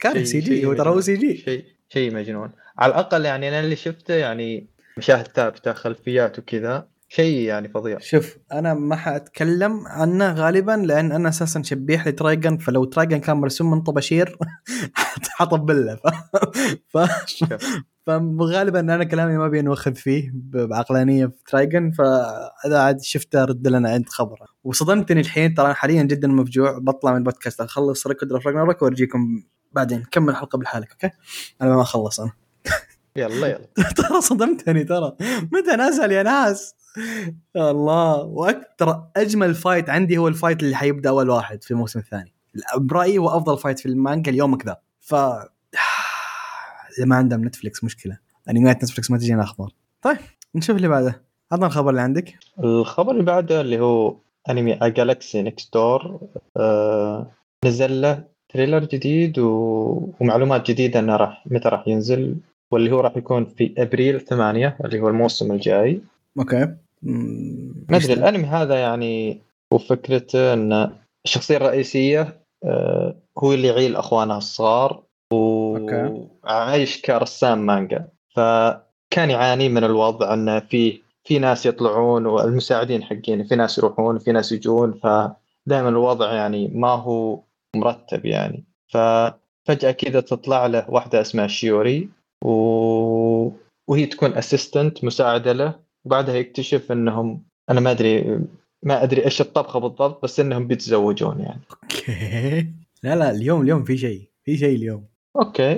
كاره شيء- سي جي هو ترى هو. سي G شيء شيء مجنون. على الأقل يعني أنا اللي شفته يعني مشاهد ثابته خلفيات وكذا. شيء يعني فظيع. شوف أنا ما حأتكلم عنه غالبا لأن أنا أساسا شبيح لترايجن فلو ترايجن كان مرسوم من طباشير [laughs] حطبل له ف... ف... فغالبا أنا كلامي ما بينوخذ فيه بعقلانية في ترايجن فإذا عاد شفته رد لنا عند خبره. وصدمتني الحين ترى حاليا جدا مفجوع بطلع من البودكاست أخلص Record of Ragnarok وأرجيكم بعدين. كمل الحلقة بحالك أوكي؟ أنا ما أخلص أنا. يلا يلا. [laughs] ترى صدمتني ترى. متى نزل يا ناس؟ الله. وأكثر أجمل fight عندي هو ال fight اللي حيبدأ أول واحد في الموسم الثاني. برأيي هو أفضل fight في المانجا اليوم كذا. ف [sighs] إذا ما عندهم نتفلكس مشكلة. انميات نتفلكس ما تجينا أخبار. طيب نشوف اللي بعده. عطنا الخبر اللي عندك. الخبر اللي بعده اللي هو أنمي Galaxy Next Door آه نزل له trailer جديد و... ومعلومات جديدة إنه راح متى راح ينزل. واللي هو راح يكون في أبريل 8 اللي هو الموسم الجاي. okay. ما أدري الأنمي هذا يعني وفكرته إن الشخصية الرئيسية آه، هو اللي يعيل أخوانه الصغار. وعايش كرسام مانجا. فكان يعاني من الوضع إنه في في ناس يطلعون والمساعدين حقين في ناس يروحون وفي ناس يجون فدائما الوضع يعني ما هو مرتب يعني. ففجأة كذا تطلع له واحدة اسمها شيوري و... وهي تكون assistant مساعدة له وبعدها يكتشف انهم أنا ما أدري ما أدري إيش الطبخة بالضبط بس إنهم بيتزوجون يعني. okay. لا لا اليوم اليوم في شيء في شيء اليوم. أوكي.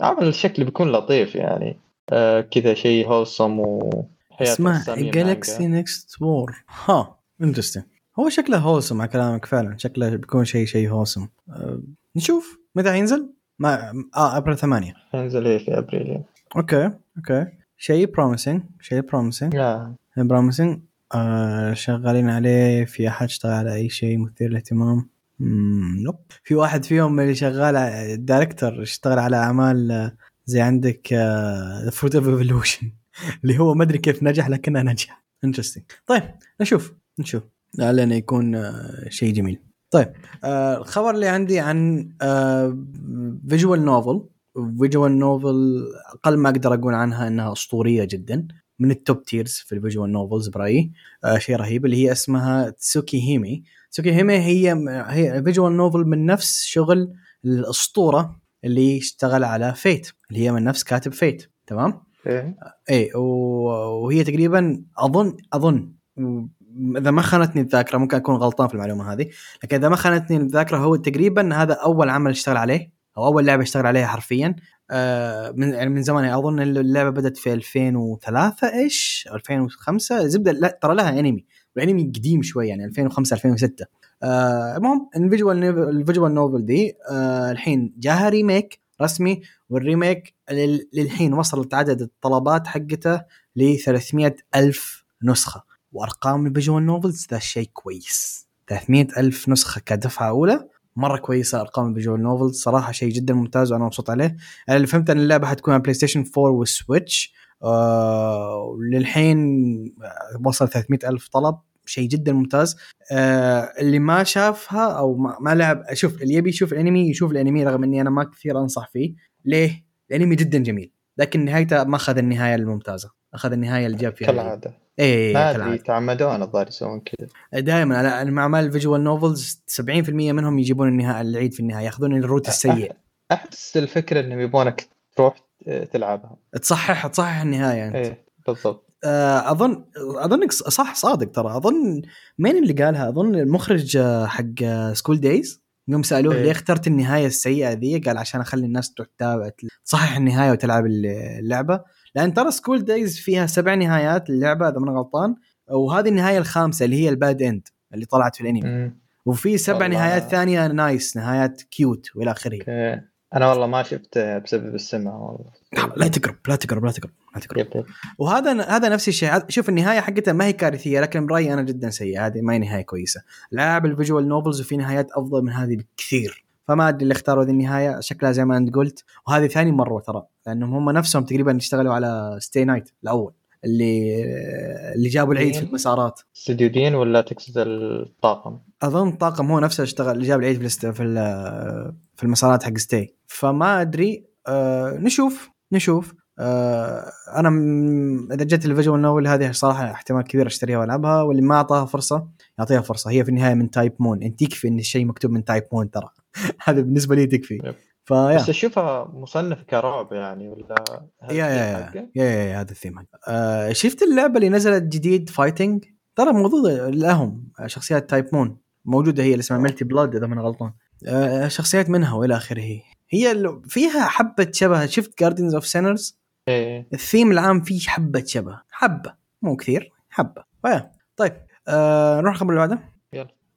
عمل الشكل بيكون لطيف يعني. آه كذا شيء wholesome وحياه رسامين جالكسي. next one ها interesting هو شكله wholesome على كلامك فعلا. شكله بيكون شيء شيء wholesome أه نشوف. متى حينزل؟ ما آه أبريل 8 ينزل في أبريل يعني. okay okay. شيء promising شيء promising لا. promising آه شغالين عليه في أحد اشتغل على أي شيء مثير للاهتمام؟ nope في واحد فيهم اللي شغال ال director اشتغل على أعمال آه، زي عندك The Fruit of Evolution اللي هو ما أدري كيف نجح لكنه نجح. interesting طيب نشوف نشوف. لعلنا يكون آه، شيء جميل. طيب آه الخبر اللي عندي عن آه visual novel visual novel أقل ما أقدر أقول عنها إنها أسطورية جدا. من ال top tiers في ال visual novels برأيي. آه شيء رهيب اللي هي اسمها تسوكي هيمي تسوكي هيمي هي هي visual novel من نفس شغل الأسطورة اللي اشتغل على Fate اللي هي من نفس كاتب Fate تمام؟ إيه. اي و- وهي تقريبا اظن أظن إذا ما خانتني الذاكرة ممكن أكون غلطان في المعلومة هذه لكن إذا ما خانتني الذاكرة هو تقريبا هذا أول عمل اشتغل عليه. أو أول لعبة اشتغل عليها حرفيا آه من يعني من زمان يعني أظن اللعبة بدأت في 2003 إيش؟ 2005 زبدة لا ترى لها أنمي والانمي قديم شوي يعني 2005 2006 آه المهم ال visual ال visual novel دي آه الحين جاها remake رسمي وال remake لل- للحين وصلت عدد الطلبات حقته ل 300 ألف نسخة. وأرقام ال visual novels ذا شيء كويس. 300 ألف نسخة كدفعة أولى. مرة كويسة أرقام ال visual novels صراحة شيء جدا ممتاز وأنا مبسوط عليه. أنا اللي فهمت أن اللعبة حتكون على بلاي ستيشن 4 وال Switch آه وللحين وصل 300 ألف طلب. شيء جدا ممتاز. آه اللي ما شافها أو ما, ما لعب شوف اللي يبي يشوف الأنمي يشوف الأنمي رغم إني أنا ما كثير أنصح فيه. ليه؟ الأنمي جدا جميل لكن نهايته ما أخذ النهاية الممتازة. أخذ النهاية اللي جاب فيها. كالعادة. اي ما أدري كالعاده تعمدون الظاهر يسوون كذا. دائما أنا مع اعمال ال visual novels 70% منهم يجيبون النهاية العيد في النهاية ياخذون ال route السيء. أحس الفكرة إنهم يبونك تروح آه، تلعبها. تصحح تصحح النهاية أنت. إيه بالضبط. آه، أظن أظنك صح صادق ترى. أظن مين اللي قالها؟ أظن المخرج آه، حق School Days يوم سألوه إيه. ليه اخترت النهاية السيئة ذي قال عشان أخلي الناس تروح تتابع تصحح النهاية وتلعب اللعبة. لأن ترى School Days فيها سبع نهايات اللعبه إذا ما أنا غلطان. وهذه النهاية الخامسة اللي هي ال bad end اللي طلعت في الأنمي. وفي سبع. نهايات ثانية nice نهايات cute وإلى آخره. أنا والله ما شفت بسبب السمعة والله. لا تقرب لا تقرب لا تقرب لا تقرب. وهذا هذا نفس الشيء. شوف النهاية حقتها ما هي كارثية لكن برأيي أنا جدا سيئة. هذه ما هي نهاية كويسة. لاعب ال visual novels وفي نهايات أفضل من هذه بكثير. فما أدري اللي اختاروا ذي النهاية شكلها زي ما أنت قلت. وهذه ثاني مرة ترى لأنهم هم نفسهم تقريبا اشتغلوا على stay night الأول اللي اللي جابوا العيد في المسارات. استوديو دين ولا تقصد الطاقم؟ أظن الطاقم هو نفسه اشتغل اللي جاب العيد في في ال- في المسارات حق stay فما أدري آه نشوف نشوف. آه أنا م- إذا جت ال visual novel هذه صراحة احتمال كبير أشتريها وألعبها واللي ما أعطاها فرصة يعطيها فرصة. هي في النهاية من Type-Moon أنت يكفي إن الشيء مكتوب من Type-Moon ترى. [laughs] هذا بالنسبة لي تكفي. ف yeah بس أشوفها مصنف كرعب يعني ولا yeah yeah حقه؟ yeah, yeah, yeah هذا الثيم. آه شفت اللعبة اللي نزلت جديد fighting ترى موجوده لهم شخصيات Type-Moon موجودة هي اللي اسمها Melty Blood إذا ما غلطان. آه شخصيات منها وإلى آخره. هي فيها حبة شبه شفت Gardens of Sinners ال theme العام فيه حبة شبه. حبة. مو كثير حبة. ف yeah. طيب آه نروح الخبر اللي بعده.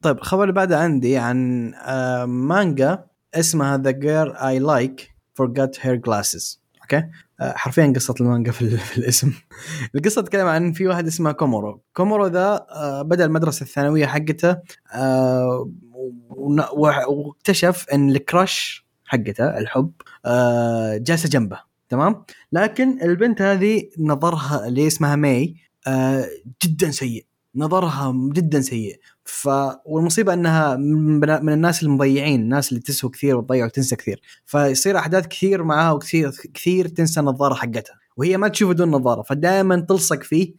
طيب الخبر اللي بعده عندي عن آه مانجا اسمها The Girl I Like forgot her glasses. okay؟ آه حرفيا قصة المانجا في, [laughs] في الاسم. القصة تتكلم عن في واحد اسمه كومورو. كومورو ذا آه بدأ المدرسة الثانوية حقته واكتشف إن ال crush حقته الحب جالسة جنبه. تمام؟ لكن البنت هذه نظرها اللي اسمها ماي؟ جدا سيء. نظرها جدا سيء. ف والمصيبة إنها من الناس المضيعين الناس اللي تسهو كثير وتضيع وتنسى كثير. فيصير أحداث كثير معاها وكثير كثير تنسى النظارة حقتها. وهي ما تشوف بدون نظارة فدائما تلصق فيه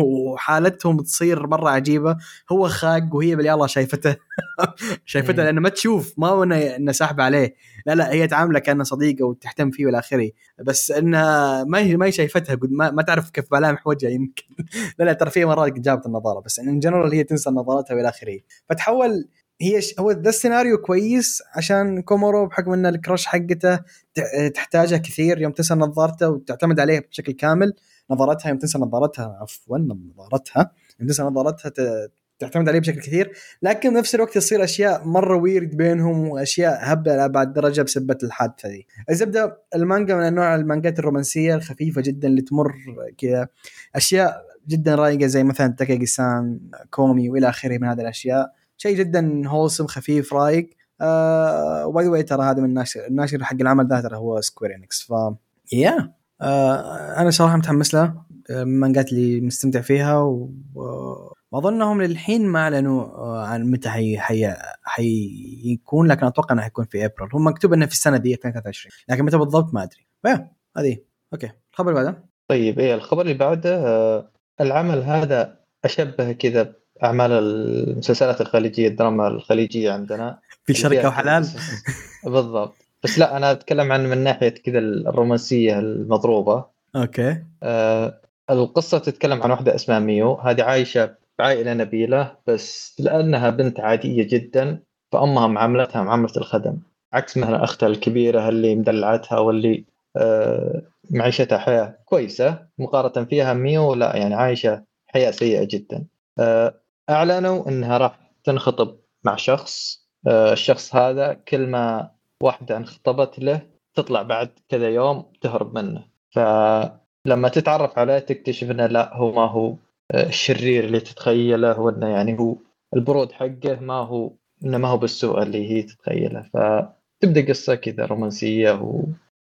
وحالتهم تصير مرة عجيبة. هو خاق وهي باليلا شايفته. [laughs] شايفتها مم. لأنه ما تشوف ما هو انه إنه ساحب عليه. لا لا هي تعامله كأنه صديقة وتهتم فيه والى آخره. بس انها ما هي ما هي شايفتها ما, ما تعرف كيف ملامح وجهها يمكن. [laughs] لا لا ترى في مرات جابت النظارة بس in general هي تنسى نظارتها والى آخره. فتحول هي ش... هو ذا السيناريو كويس عشان كومورو بحكم إن ال crush حقته ت- تحتاجها كثير يوم تنسى نظارته وتعتمد عليه بشكل كامل نظارتها يوم تنسى نظارتها عفوا نظارتها يوم تنسى نظارتها ت... تعتمد عليه بشكل كثير لكن بنفس الوقت تصير أشياء مرة ويرد بينهم وأشياء هبله لابعد درجة بسبة الحادثة دي. الزبده المانجا من النوع المانجات الرومانسية الخفيفة جدا اللي تمر كذا أشياء جدا رايقة زي مثلا تاكاجي سان كومي وإلى آخره من هذه الأشياء شيء جدا wholesome خفيف رايق و by the ترى هذا من الناشر الناشر حق العمل ذا ترى هو Square Enix ف يا آه أنا صراحة متحمس لها آه، من المانجات اللي مستمتع فيها وأظنهم للحين ما أعلنوا آه، عن متى حي... حي... حيكون لكن أتوقع إنه حيكون في ابريل هم مكتوب إنه في السنة دي 2023 لكن متى بالضبط ما أدري. هذه. أوكي. الخبر اللي بعده؟ طيب إيه الخبر اللي بعده العمل هذا أشبه كذا باعمال المسلسلات الخليجية الدراما الخليجية عندنا. في شركة وحلال؟ [laughs] بالضبط. بس لا أنا أتكلم عن من ناحية كذا الرومانسية المضروبة. okay. آه القصة تتكلم عن واحدة اسمها ميو. هذه عايشة بعائلة نبيلة بس لأنها بنت عادية جدا فأمها معاملتها معاملة الخدم. عكس مثلا أختها الكبيرة اللي مدلعتها واللي آه معيشتها حياة كويسة مقارنة فيها ميو لا يعني عايشة حياة سيئة جدا. آه أعلنوا إنها راح تنخطب مع شخص آه الشخص هذا كل ما واحدة انخطبت له تطلع بعد كذا يوم تهرب منه. فلما تتعرف عليه تكتشف إنه لا هو ما هو آه، الشرير اللي تتخيله وإنه يعني هو البرود حقه ما هو إنه ما هو بالسوء اللي هي تتخيله. فتبدأ قصة كذا رومانسية و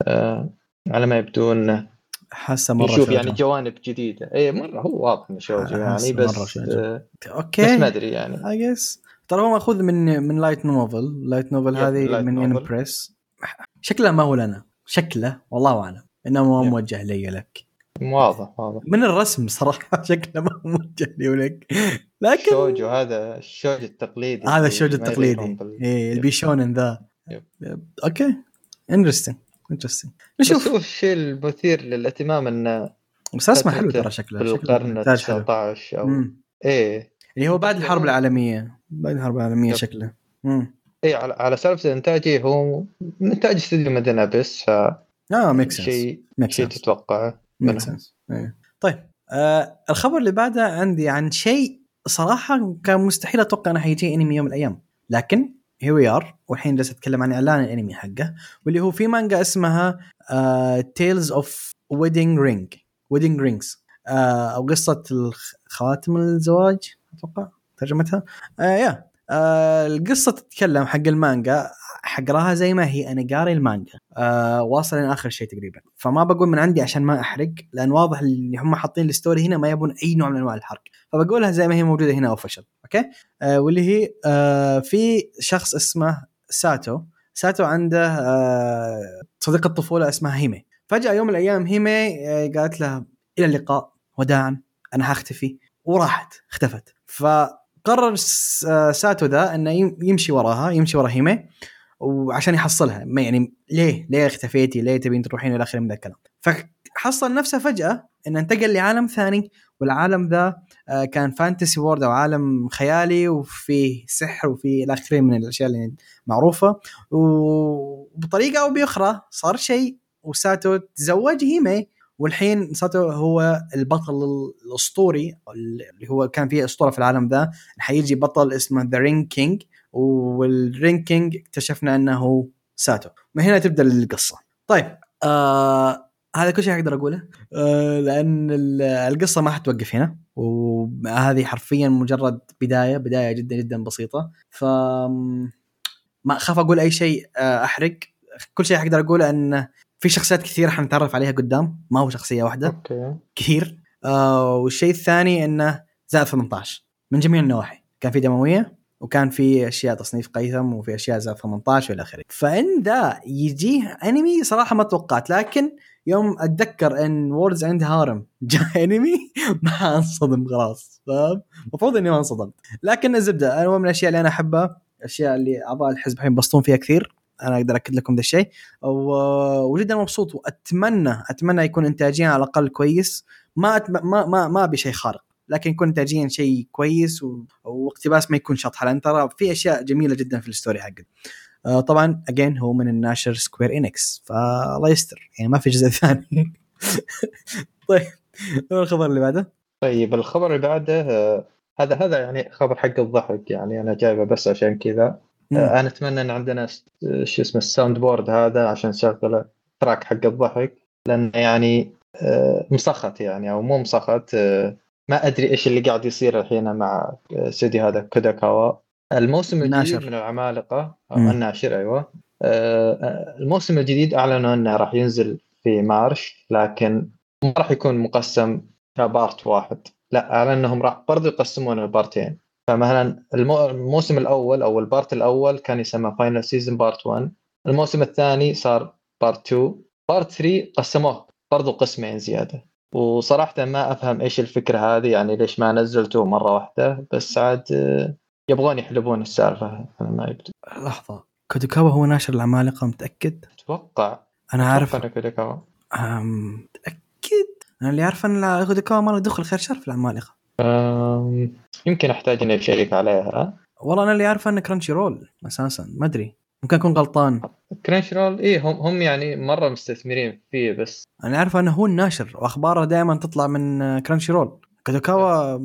آه، ما يبدو إنه حاسه مره يشوف. يعني جوانب جديدة. اي مرة هو واضح إنه شوجو يعني بس مرة شوجو. آه، okay. بس ما أدري يعني. I guess ترى هو مأخوذ من من light novel light novel هذه من. Yen Press شكله ما هو لنا. شكله والله أعلم. إنه ما. موجه لي لك واضح واضح. من الرسم صراحة [laughs] شكله ما هو موجه لي ولك. لكن شوجو هذا الشوج التقليدي. هذا اللي الشوج التقليدي. yep. البيشونن ذا. okay. interesting interesting نشوف هو الشيء المثير للاهتمام انه بس اسمه حلو ترى شكله في القرن إنتاج حلو 19 أو مم. إيه اللي هو بعد الحرب yep. العالمية بعد الحرب العالمية yep. شكله مم. إيه على, على سالفة الانتاج إيه، هو من إنتاج استوديو مدينة بس ف آه make sense شيء make شيء تتوقعه make. sense إيه. طيب آه الخبر اللي بعده عندي عن شيء صراحة كان مستحيل أتوقع إنه حيجي انمي يوم من الأيام لكن here we are والحين جالس أتكلم عن إعلان الأنمي حقه واللي هو في مانجا اسمها Tales of Wedding Ring Wedding Rings أو قصة خواتم الزواج أتوقع ترجمتها. آه يا آه القصة تتكلم حق المانجا حقراها زي ما هي أنا قاري المانجا. آه واصل إلى آخر شيء تقريبا. فما بقول من عندي عشان ما أحرق لأن واضح اللي هم حاطين ال story هنا ما يبون أي نوع من أنواع الحرق. فبقولها زي ما هي موجودة هنا official okay؟ آه واللي هي آه في شخص اسمه ساتو. ساتو عنده آه صديقه طفوله اسمها هيمي. فجأة يوم من الأيام هيمي آه قالت له إلى اللقاء وداعا أنا حأختفي وراحت اختفت. فقرر آه، ساتو ذا يم- يمشي وراها يمشي ورا هيمي وعشان يحصلها. ما يعني ليه؟ ليه اختفيتي؟ ليه تبين تروحين إلى آخره من ذا الكلام؟ فحصل نفسه فجأة إنه انتقل لعالم ثاني والعالم ذا كان fantasy world أو عالم خيالي وفيه سحر وفيه إلى آخره من الأشياء اللي معروفة وبطريقة أو بأخرى صار شيء وساتو تزوج هيمي. والحين ساتو هو البطل الأسطوري اللي هو كان فيه أسطورة في العالم ذا. حيجي بطل اسمه the Ring King وال Ring King اكتشفنا إنه ساتو. من هنا تبدأ القصة. طيب آه هذا كل شيء أقدر أقوله؟ آه لأن ال- القصة ما حتوقف هنا. وهذه حرفيا مجرد بداية بداية جدا جدا بسيطة. ف ما أخاف أقول أي شيء آه، أحرق. كل شيء أقدر أقوله إن في شخصيات كثيرة حنتعرف عليها قدام ما هو شخصية واحدة. okay. كثير. آه والشيء الثاني إنه زائد 18 من جميع النواحي. كان في دموية وكان في أشياء تصنيف قيثم وفي أشياء زائد 18 وإلى آخره. فإن ذا يجيه أنمي صراحة ما توقعت لكن يوم أتذكر إن World's End Harem جاء أنمي ما أنصدم خلاص فاهم؟ المفروض إني ما انصدمت. لكن الزبدة أنا من الأشياء اللي أنا أحبها. الأشياء اللي اعضاء الحزب الحين ينبسطون فيها كثير. أنا أقدر أكد لكم ذا الشيء. وجدا مبسوط وأتمنى أتمنى يكون انتاجيا على الأقل كويس. ما أتم... ما ما ما أبي شيء خارق لكن يكون انتاجيا شيء كويس و... واقتباس ما يكون شطحه لأن ترى في أشياء جميلة جدا في ال story حقه آه طبعا again هو من الناشر Square Enix فالله يستر. يعني ما في جزء [laughs] ثاني. طيب الخبر اللي بعده؟ طيب الخبر اللي بعده آه، هذا هذا يعني خبر حق الضحك يعني أنا جايبه بس عشان كذا. آه، أنا أتمنى إن عندنا شو اسمه ال soundboard هذا عشان نشغل track حق الضحك لأنه يعني آه، مسخط يعني أو مو مسخط آه، ما أدري إيش اللي قاعد يصير الحين مع استوديو هذا كوداكاوا الموسم الجديد. من العمالقة مم. الناشر أيوه الموسم الجديد أعلنوا إنه راح ينزل في March لكن ما راح يكون مقسم ك part واحد لا اعلن إنهم راح برضو يقسمونه لبارتين فمثلا المو... الموسم الأول أو ال part الأول كان يسمى Final Season Part 1 الموسم الثاني صار part 2 part 3 قسموه برضو قسمين زيادة. وصراحة ما أفهم إيش الفكرة هذه يعني ليش ما نزلتوه مرة واحدة. بس عاد آه، يبغون يحلبون السالفة. أنا ما يبدو لحظة. Kadokawa هو ناشر العمالقة متأكد؟ أتوقع. أنا عارف. أم، متاكد أنا اللي عارف أن Kadokawa ما له دخل خير شر في العمالقه يمكن أحتاج اني اشيك عليها. والله أنا اللي عارفه انه Crunchyroll أساسا ما أدري. ممكن أكون غلطان. Crunchyroll إيه هم هم يعني مرة مستثمرين فيه بس أنا عارفه أنه هو الناشر وأخباره دائما تطلع من Crunchyroll Kadokawa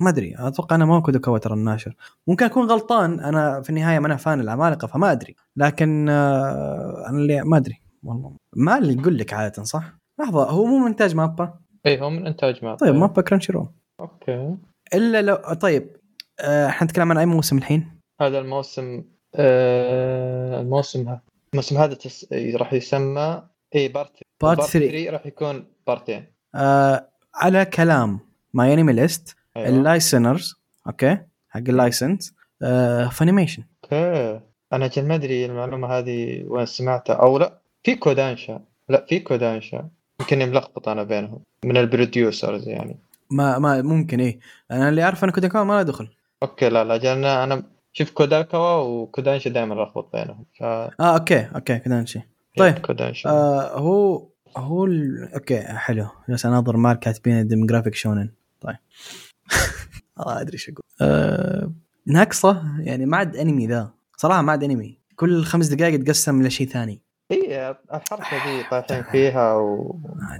ما أدري. أتوقع أنه ما هو Kadokawa ترى الناشر. ممكن أكون غلطان أنا في النهاية ما أنا fan العمالقه فما أدري. لكن آه، أنا اللي ما أدري. والله. ما اللي يقول لك عادة صح؟ لحظة هو مو من إنتاج MAPPA؟ إيه هو من إنتاج ما طيب MAPPA Crunchyroll okay. إلا لو طيب آه، إحنا نتكلم عن أي موسم الحين؟ هذا الموسم آه الموسم ها الموسم هذا تس... راح يسمى إيه part part part 3 3 راح يكون بارتين آه على كلام MyAnimeList أيوه. ال licensors okay حق ال license آه Funimation okay. أنا جل ما أدري المعلومة هذه وين سمعتها أو لا في Kodansha. لا في Kodansha. يمكن ملخبط أنا بينهم من ال producers يعني. ما ما ممكن إيه. أنا اللي عارف إن Kadokawa ما له دخل. okay لا لا أنا أنا شوف Kadokawa و Kodansha دائما لخبط بينهم ف آه okay okay شيء طيب. Kodansha آه هو هو ال... okay حلو. بس اناظر MAL كاتبين ال demographic shounen. طيب. [laughs] ما أدري إيش أقول. آه ناقصة يعني ما عاد أنمي ذا. صراحة ما عاد أنمي. كل خمس دقائق يتقسم لشيء ثاني. الحركة دي طايحين فيها.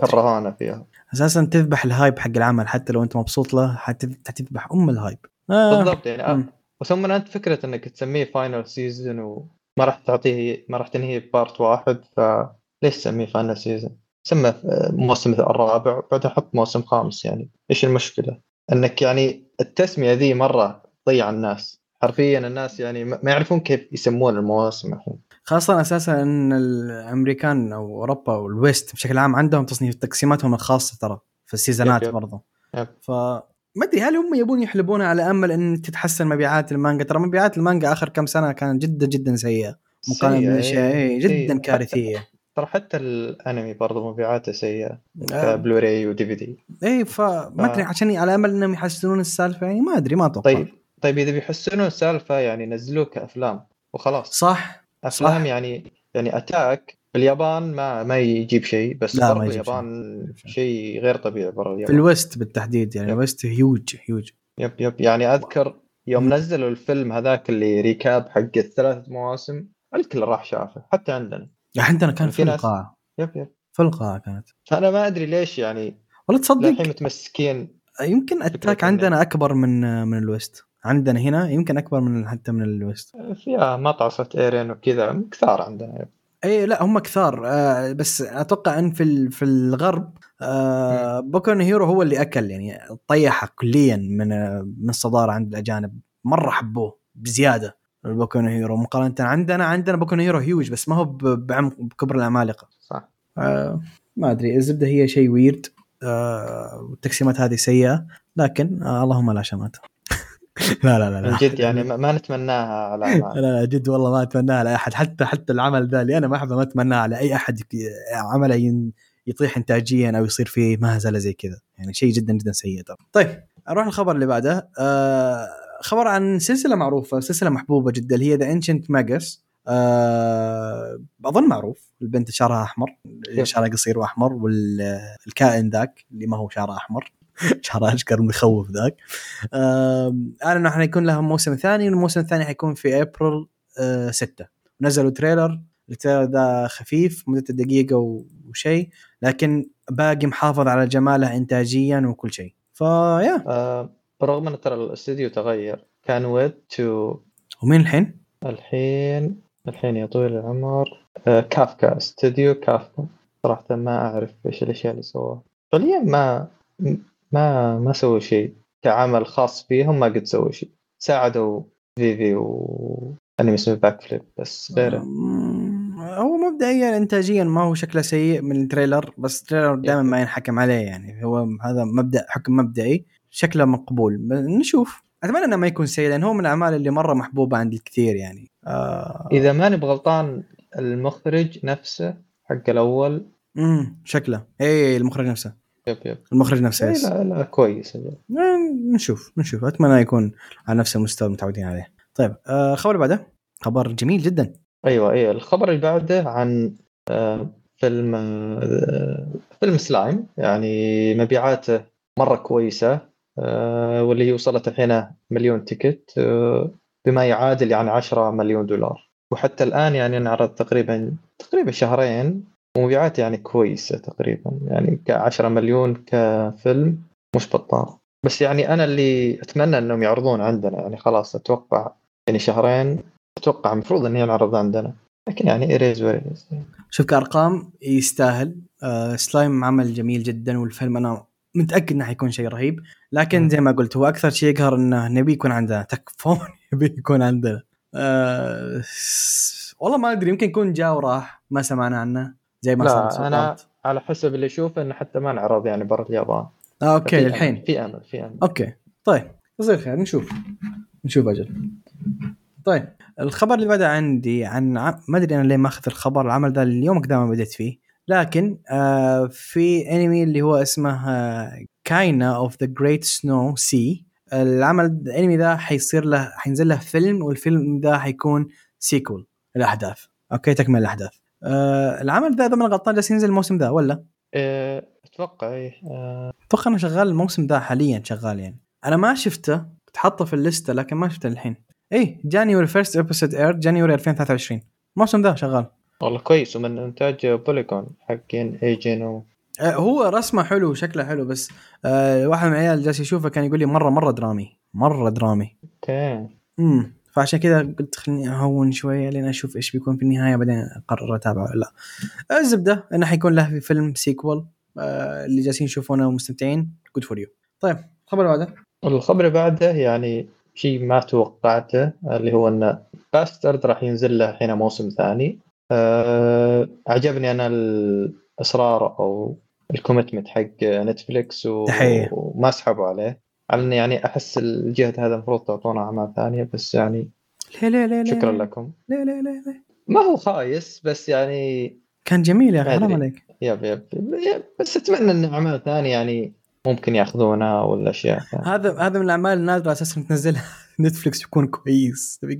وكرهونا فيها أساسا تذبح ال hype حق العمل حتى لو أنت مبسوط له حتذ- حتذبح أم ال hype آه. بالضبط يعني آه. وثم أنت فكرة إنك تسميه final season وما راح تعطيه ما راح تنهيه part واحد فليش تسميه final season؟ سمى الموسم الرابع بعدين حط موسم خامس يعني إيش المشكلة؟ إنك يعني التسمية ذي مرة تضيع الناس حرفيا الناس يعني ما يعرفون كيف يسمون المواسم الحين خاصة أساسا إن الأمريكان أو أوروبا وال West بشكل عام عندهم تصنيف تقسيماتهم الخاصة ترى في السيزونات yep yep. برضو. yep. ف ما أدري هل هم يبون يحلبونها على أمل إن تتحسن مبيعات المانجا؟ ترى مبيعات المانجا آخر كم سنة كانت جدا جدا سيئة، بالاشياء إيه، إيه، جدا. كارثية. ترى حتى الأنمي برضه مبيعاته سيئة آه. ك Blu-ray و DVD. اي فما أدري عشان على أمل إنهم يحسنون السالفة يعني ما أدري ما أتوقع. طيب طيب إذا بيحسنون السالفة يعني نزلوه كافلام وخلاص. صح. افلام صح. يعني يعني Attack باليابان ما ما يجيب شيء بس لا، ما برا يجيب اليابان شيء. غير طبيعي برا في اليابان ال West بالتحديد يعني. ال West huge huge yep yep. يعني أذكر يوم. نزلوا الفيلم هذاك اللي recap حق الثلاث مواسم الكل راح شافه حتى عندنا. يعني عندنا كان في في القاعه yep yep. في القاعه كانت. فانا ما أدري ليش يعني والله تصدق للحين متمسكين يمكن Attack عندنا أكبر من من ال West. عندنا هنا يمكن أكبر من حتى من ال West. فيها مطعصة إيرين وكذا كثار عندنا. اي لا هم كثار. آه بس أتوقع إن في ال- في الغرب آه Boku Hero هو اللي أكل يعني طيحة كليا من آه، من الصدارة عند الأجانب. مرة حبوه بزيادة Boku Hero مقارنة عندنا عندنا Boku Hero huge بس ما هو بعمق بكبر العمالقه صح. آه ما أدري الزبدة هي شيء ويرد آه والتقسيمات هذه سيئة لكن آه اللهم لا شمات [laughs] لا لا لا, لا. من جد يعني ما, نتمناها على [laughs] لا. لا جد والله ما أتمناها على أحد. حتى حتى العمل ذا اللي أنا ما أحبه ما اتمناه على اي احد عمله يطيح انتاجيا أو يصير فيه مهزلة زي كذا. يعني شيء جدا جدا سيء ترى. طيب أروح الخبر اللي بعده. آه خبر عن سلسلة معروفة سلسلة محبوبة جدا اللي هي The Ancient Magus أظن معروف. البنت شعرها أحمر شعرها قصير وأحمر والكائن ذاك اللي ما هو شعره أحمر. [laughs] شعره أشقر مخوف ذاك. اعلنوا إنه حيكون لها موسم ثاني والموسم الثاني حيكون في أبريل 6 نزلوا trailer ال trailer ذا خفيف مدته دقيقة و- وشيء لكن باقي محافظ على جماله انتاجيا وكل شيء فيا آه برغم إن ترى الاستديو تغير كان ويب تو ومين الحين؟ الحين الحين يا طويل العمر آه كافكا استوديو كافكا صراحة ما أعرف إيش الأشياء اللي سووها. فعليا ما ما ما سووا شيء. كعمل خاص فيهم ما قد سووا شيء. ساعدوا Vivy و أنمي اسمه Backflip بس غيره. هو مبدئيا انتاجيا ما هو شكله سيء من ال trailer بس ال trailer دائما ما ينحكم عليه يعني. هو هذا مبدأ حكم مبدئي. شكله مقبول. نشوف. أتمنى إنه ما يكون سيء لأن هو من الأعمال اللي مرة محبوبة عند الكثير يعني. آه. إذا ماني بغلطان المخرج نفسه حق الأول امم شكله. اي المخرج نفسه. yep yep. المخرج نفسه إيه لا لا كويس. آه، نشوف نشوف. أتمنى يكون على نفس المستوى المتعودين عليه. طيب آه خبر اللي بعده؟ خبر جميل جدا. أيوه أيوه. الخبر اللي بعده عن آه، فيلم آه، فيلم سلايم. يعني مبيعاته مرة كويسة آه، واللي هي وصلت الحين مليون ticket آه، بما يعادل يعني 10 مليون دولار. وحتى الآن يعني انعرض تقريبا تقريبا شهرين ومبيعات يعني كويسة تقريبا يعني ك 10 مليون كفيلم مش بطال. بس يعني أنا اللي أتمنى إنهم يعرضون عندنا يعني خلاص أتوقع يعني شهرين أتوقع المفروض إنه ينعرض عندنا. لكن يعني ايريز ويريز شوف كأرقام يستاهل. آه سلايم عمل جميل جدا والفيلم أنا متأكد إنه حيكون شيء رهيب. لكن. زي ما قلت هو أكثر شيء يقهر إنه نبي يكون عندنا. [laughs] تكفون يبي يكون عندنا. آه س- والله ما أدري يمكن يكون جاء وراح ما سمعنا عنه. زي ما صار لا أنا على حسب اللي اشوفه إنه حتى ما انعرض يعني برا اليابان. آه okay الحين. في أمل في أمل. okay. طيب يصير خير نشوف. نشوف أجل. طيب الخبر اللي بعده عندي عن ع- ما أدري أنا ليه ماخذ الخبر العمل ذا اليوم قدام ما بديت فيه. لكن آه في أنمي اللي هو اسمه آه Kaina of the Great Snow Sea العمل الأنمي ذا حيصير له حينزل له فيلم والفيلم ذا حيكون sequel الأحداث. okay تكمل الأحداث. آه العمل ذا اذا ما غلطان جالس ينزل الموسم ذا ولا؟ إيه، أتوقع إيه. آه، أتوقع إنه شغال الموسم ذا حاليا شغال يعني. أنا ما شفته كنت حاطه في ال list لكن ما شفته الحين إيه January first episode air January 2023 الموسم ذا شغال. والله كويس ومن إنتاج Polygon حقين ايجين و آه هو رسمه حلو وشكله حلو بس آه واحد من العيال جالس يشوفه كان يقول لي مرة مرة درامي. مرة درامي. okay امم فعشان كذا قلت خليني أهون شوية لين أشوف إيش بيكون في النهاية بعدين أقرر أتابعه ولا لا. الزبدة إنه حيكون له في فيلم sequel آه اللي جالسين يشوفونه ومستمتعين. good for you طيب الخبر اللي بعده؟ الخبر اللي بعده يعني شيء ما توقعته اللي هو إن Bastard راح ينزل له الحين موسم ثاني. أه عجبني أنا الإصرار أو ال commitment حق Netflix و... وما سحبوا عليه. على إني يعني أحس الجهد هذا المفروض تعطونا أعمال ثانية بس يعني ليه ليه ليه ليه شكرا لكم. ليه ليه ليه, ليه. ما هو خايس بس يعني كان جميل يا أخي حرام. عليك. يب يب, يب بس أتمنى إن أعمال ثانية يعني ممكن يأخذونها ولا اشياء. هذا هذا من الأعمال النادرة أساسا تنزلها. [laughs] نتفلكس يكون كويس. تبي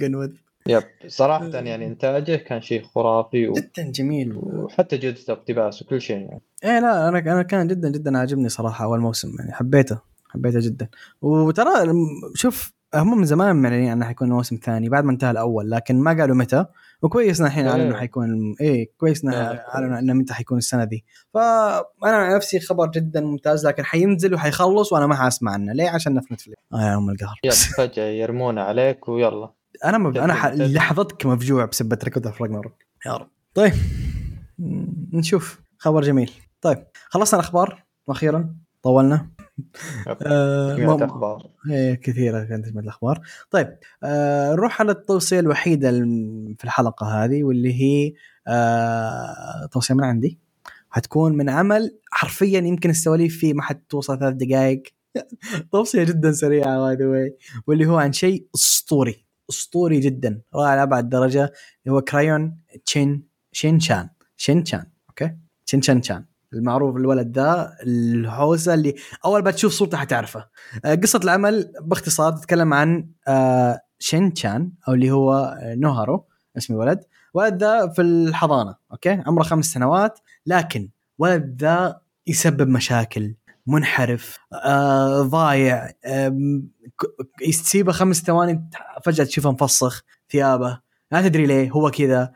يب صراحة يعني إنتاجه كان شيء خرافي و... جدا جميل. وحتى جودة الاقتباس وكل شيء يعني. إيه لا أنا أنا كان جدا جدا عاجبني صراحة أول موسم يعني حبيته. حبيته جدا. وترى شوف هم من زمان معلنين إنه حيكون موسم ثاني بعد ما انتهى الأول لكن ما قالوا متى. وكويس إن الحين إيه. اعلنوا حيكون إيه كويس إيه. أعلنوا إنه متى حيكون السنة دي فأنا عن نفسي خبر جدا ممتاز لكن حينزل وحيخلص وأنا ما حاسمع عنه. ليه؟ عشان في Netflix آه يا أم القهر. yep فجأة يرمونه عليك ويلا. أنا مب... أنا ح... لحظتك مفجوع بسبة Record of Ragnarok يا رب. طيب. نشوف. خبر جميل. طيب خلصنا الأخبار وأخيرا طولنا. آه تجميع إيه كثيرة كانت تجمع الأخبار. طيب آه نروح على التوصية الوحيدة في الحلقة هذه واللي هي آه توصية من عندي. حتكون من عمل حرفيا يمكن السواليف فيه ما حتوصل ثلاث دقائق [laughs] توصية جدا سريعة by the way واللي هو عن شيء أسطوري أسطوري جدا. رائع لأبعد درجة. اللي هو Crayon شين شين شان شين شان okay؟ شين شان شان المعروف الولد ذا الهوسة اللي أول ما تشوف صورته حتعرفه. آه، قصة العمل باختصار تتكلم عن آه، شين شان أو اللي هو آه، نوهارو اسم الولد ولد ذا في الحضانة okay؟ عمره خمس سنوات لكن ولد ذا يسبب مشاكل منحرف آه ضايع آم، ك- تسيبه خمس ثواني فجأة تشوفه مفسخ ثيابه. لا تدري ليه هو كذا. آه،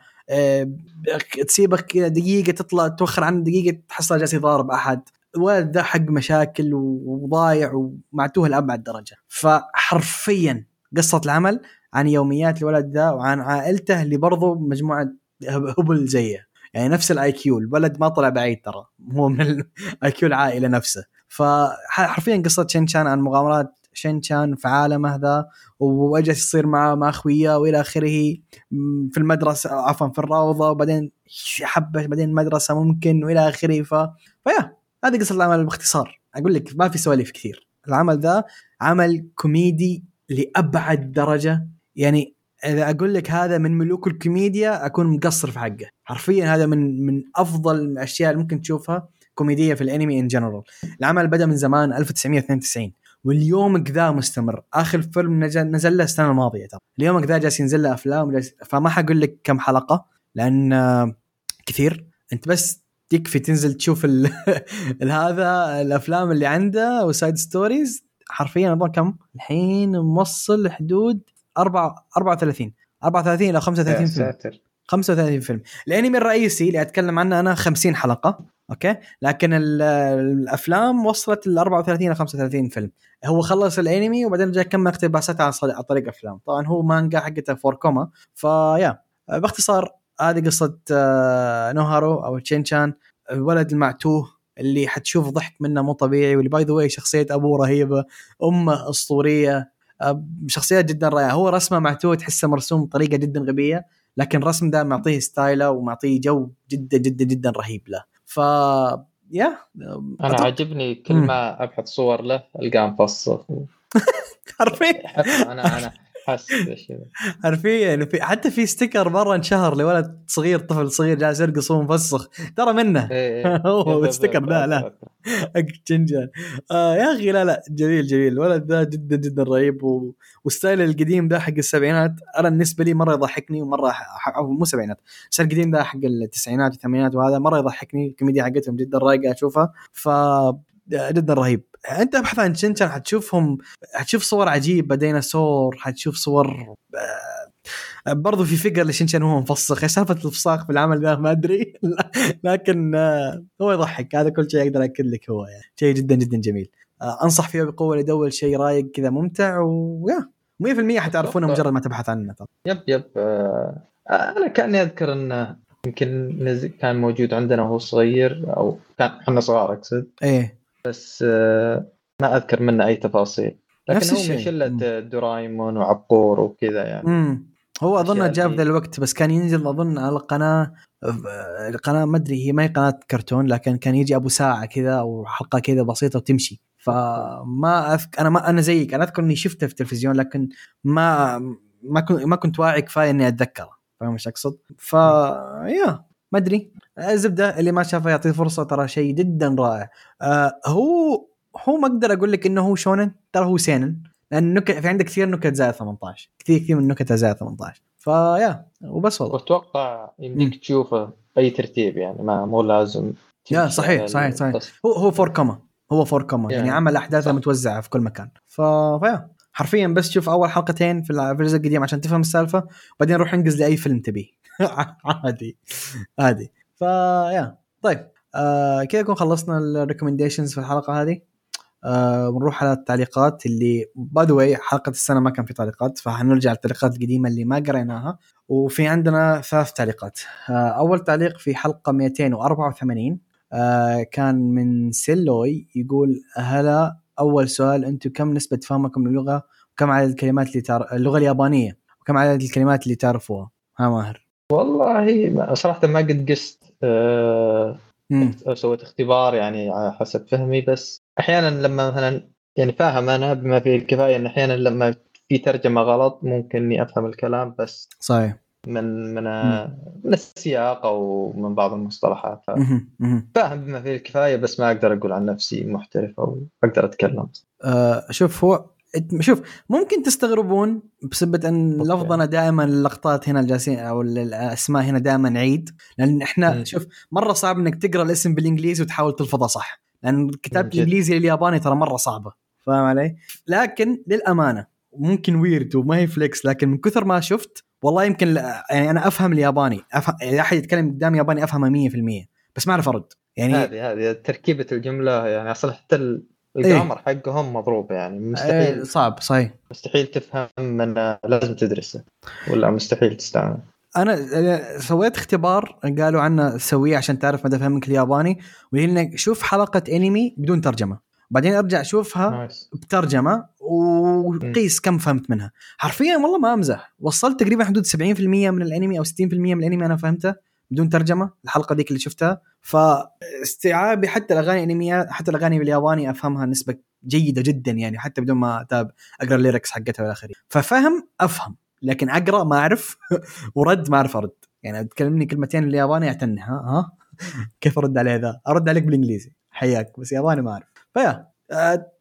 تسيبك كذا دقيقة تطلع توخر عنه دقيقة تحصل جالس يضارب أحد. الولد ده حق مشاكل وضايع ومعتوه لابعد درجة. فحرفيا قصة العمل عن يوميات الولد ده وعن عائلته اللي برضو مجموعة هب- هبل زيه. يعني نفس ال IQ الولد ما طلع بعيد ترى. هو من ال IQ [laughs] العائلة نفسه. فحرفيا قصة شين شان عن مغامرات شين شان في عالمه ذا وجلس يصير معه مع اخوياه وإلى آخره في المدرسة عفوا في الروضة وبعدين حبة بعدين المدرسة ممكن وإلى آخره ف ف yeah هذه قصة العمل باختصار. أقول لك ما في سواليف كثير. العمل ذا عمل كوميدي لأبعد درجة. يعني إذا أقول لك هذا من ملوك الكوميديا أكون مقصر في حقه. حرفيا هذا من من أفضل الأشياء اللي ممكن تشوفها كوميدية في ال anime in general العمل بدأ من زمان 1992 واليوم ذا مستمر. آخر فيلم نزل, نزل له السنة الماضية ترى. اليوم ذا جالس ينزل له أفلام جالس فما حقول لك كم حلقة لأن كثير. أنت بس تكفي تنزل تشوف [laughs] هذا الأفلام اللي عنده و side stories. حرفيا أظن كم؟ الحين موصل حدود 4 34 34 إلى 35 yeah فيلم. ساتر. 35 فيلم. الانمي الرئيسي اللي أتكلم عنه أنا 50 حلقة. okay؟ لكن ال- الأفلام وصلت ل 34 إلى 35 فيلم. هو خلص الأنمي وبعدين جاء كمل اقتباسات عن طريق أفلام. طبعا هو مانجا حقته four koma ف yeah باختصار هذه قصة آه، نوهارو أو شين شان الولد المعتوه اللي حتشوف ضحك منه مو طبيعي واللي by the way شخصية أبوه رهيبة أمه أسطورية آه، شخصيات جدا رائعة. هو رسمه معتوه تحسه مرسوم بطريقة جدا غبية لكن الرسم ده معطيه ستايله ومعطيه جو جدا جدا جدا رهيب له. ف يا أنا أتوقع- عاجبني كل. ما أبحث صور له ألقاه مفصل [laughs] حرفيا أنا أنا ذا. حرفيا يعني في حتى في ستيكر مرة انشهر لولد صغير طفل صغير جالس يرقص وهو مفسخ. ترى منه. إيه، إيه. [laughs] هو يب- لا لا. جنجان. آه يا أخي لا لا. جميل جميل. الولد ذا جدا جدا رهيب و... وال style القديم ذا حق السبعينات أنا بالنسبة لي مرة يضحكني ومرة ح... مو سبعينات. ال style القديم ذا حق التسعينات والثمانينات وهذا مرة يضحكني. الكوميديا حقتهم جدا رايقة أشوفها. ف جدا رهيب. أنت ابحث عن شنشن حتشوفهم حتشوف صور عجيبة ديناصور حتشوف صور آه، برضو في فقر لشنشن وهو مفسخ. إيش سالفة الفساخ في العمل ذا ما أدري. [laughs] لكن آه، هو يضحك. هذا كل شيء أقدر اكد لك هو يعني. شيء جدا جدا جميل. آه، أنصح فيه بقوة لدول شيء رايق كذا ممتع و yeah 100% حتعرفونه مجرد ما تبحث عنه ترى yep yep. آه، أنا كأني أذكر إنه يمكن كان موجود عندنا وهو صغير أو كان إحنا صغار أقصد. إيه. بس آه، ما أذكر منه أي تفاصيل. لكن نفس هو من. شله دورايمون وعبقور وكذا يعني. امم هو أظن جاب اللي- ذا الوقت بس كان ينزل أظن على قناه القناة ما أدري هي ما هي قناة كرتون لكن كان يجي أبو ساعة كذا أو حلقة كذا بسيطة وتمشي. فما أذك... أنا ما أنا زيك أنا أذكر إني شفته في التلفزيون لكن ما ما كنت ما كنت واعي كفاية إني أتذكره. فاهم إيش أقصد؟ ف yeah. ما أدري. الزبده اللي ما شافه يعطيه فرصة ترى شيء جدا رائع. آه هو هو ما أقدر أقول لك إنه هو shonen. ترى هو seinen. لأن نكت في عندك كثير نكت زائد 18 كثير كثير من نكتها زائد 18 ف yeah وبس والله. وأتوقع يمديك تشوفه بأي ترتيب يعني. ما مو لازم yeah صحيح صحيح صحيح. القصة. هو هو four koma هو four koma يعني يعني عمل أحداثه. متوزعة في كل مكان. ف... ف yeah. حرفيا بس شوف أول حلقتين في الجزء القديم عشان تفهم السالفة. وبعدين روح انقز لأي فيلم تبيه. [laughs] عادي. عادي. ف yeah طيب آه كذا نكون خلصنا ال recommendations في الحلقة هذه؟ آه ونروح على التعليقات اللي by the way حلقة السنة ما كان في تعليقات فحنرجع للتعليقات القديمة اللي ما قريناها. وفي عندنا ثلاث تعليقات. آه أول تعليق في حلقة 284 آه كان من سيلوي يقول هلا أول سؤال أنتم كم نسبة فهمكم للغة؟ وكم عدد الكلمات اللي تار... اللغة اليابانية؟ وكم عدد الكلمات اللي تعرفوها؟ ها ماهر. والله ما- صراحة ما قد قست آه، مم. سويت اختبار يعني على حسب فهمي بس أحيانا لما مثلا يعني فاهم أنا بما فيه الكفاية إن أحيانا لما في ترجمة غلط ممكن إني أفهم الكلام بس صحيح من من من السياق أو من بعض المصطلحات. فاهم بما فيه الكفاية بس ما أقدر أقول عن نفسي محترف أو أقدر أتكلم آه شوف هو شوف ممكن تستغربون بسبب أن. لفظنا دائما اللقطات هنا الجالسين أو الأسماء هنا دائما عيد لأن إحنا مم. شوف مرة صعب إنك تقرأ الاسم بالإنجليزي وتحاول تلفظه صح لأن كتابة. الإنجليزي للياباني ترى مرة صعبة فاهم علي؟ لكن للأمانة ممكن weird وما هي flex لكن من كثر ما شفت والله يمكن يعني أنا أفهم الياباني افهم اذا أحد يتكلم قدامي ياباني أفهمه 100% بس ما أعرف أرد يعني هذه هذه تركيبة الجملة يعني أصلا حتى ال- إيه. ال grammar حقهم مضروب يعني مستحيل. صعب صحيح. مستحيل تفهم من لازم تدرسه ولا مستحيل تستعمل. أنا سويت اختبار قالوا عنه سويه عشان تعرف مدى فهمك الياباني وهي انك شوف حلقة أنمي بدون ترجمة. بعدين أرجع شوفها nice. بترجمة وقيس كم فهمت منها. حرفيا والله ما أمزح. وصلت تقريبا حدود 70% من الأنمي أو 60% من الأنمي أنا فهمته. بدون ترجمة الحلقة ذيك اللي شفتها. فاستيعابي حتى الأغاني الانميات حتى الأغاني بالياباني أفهمها نسبة جيدة جدا يعني حتى بدون ما أتابع أقرأ ال lyrics حقتها والى آخره. ففهم أفهم. لكن أقرأ ما أعرف [laughs] ورد ما أعرف أرد. يعني تكلمني كلمتين بالياباني أعتني. ها [laughs] كيف أرد عليه ذا؟ أرد عليك بالإنجليزي. حياك بس ياباني ما أعرف. ف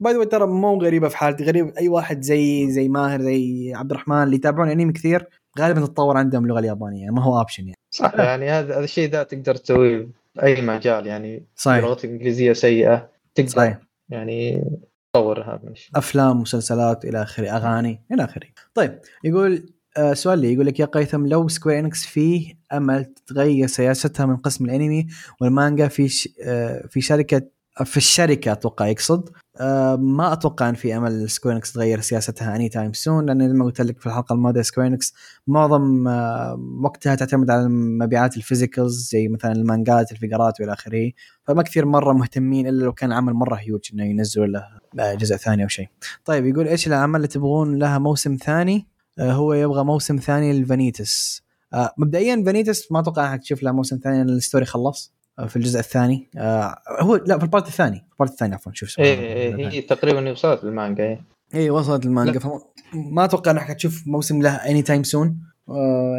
yeah by the ترى مو غريبة في حالتي غريب أي واحد زي زي ماهر زي عبد الرحمن اللي يتابعون انمي كثير. غالبا تتطور عندهم اللغة اليابانية ما هو option يعني. صح. يعني هذا هذا الشيء ذا تقدر تسويه في اي مجال يعني صحيح. لغتك الانجليزيه سيئة تقدر. صحيح. يعني تطور هذا الشيء. أفلام مسلسلات إلى آخره. أغاني إلى آخره. طيب يقول آه سؤال لي يقول لك يا قيثم لو Square Enix فيه أمل تتغير سياستها من قسم الأنمي والمانجا في ش... آه في شركة في الشركة أتوقع يقصد آه ما أتوقع إن في أمل Square Enix تغير سياستها any time soon لأن زي ما قلت لك في الحلقة الماضية Square Enix معظم آه وقتها تعتمد على مبيعات ال physicals زي مثلا المانجات الفيجرات وإلى آخره فما كثير مرة مهتمين إلا لو كان عمل مرة هيوج إنه ينزلوا له آه، جزء ثاني أو شيء. طيب يقول إيش الأعمال اللي تبغون لها موسم ثاني؟ هو يبغى موسم ثاني للفانيتس. آه، مبدئيا فانيتس ما أتوقع انك تشوف له موسم ثاني لأن ال story خلص في الجزء الثاني. آه، هو لا في ال part الثاني. ال part الثاني عفوا شوف إيه الله. إيه هي تقريبا وصلت المانجا اي وصلت المانجا. فما ما أتوقع إنك حتشوف موسم له any time soon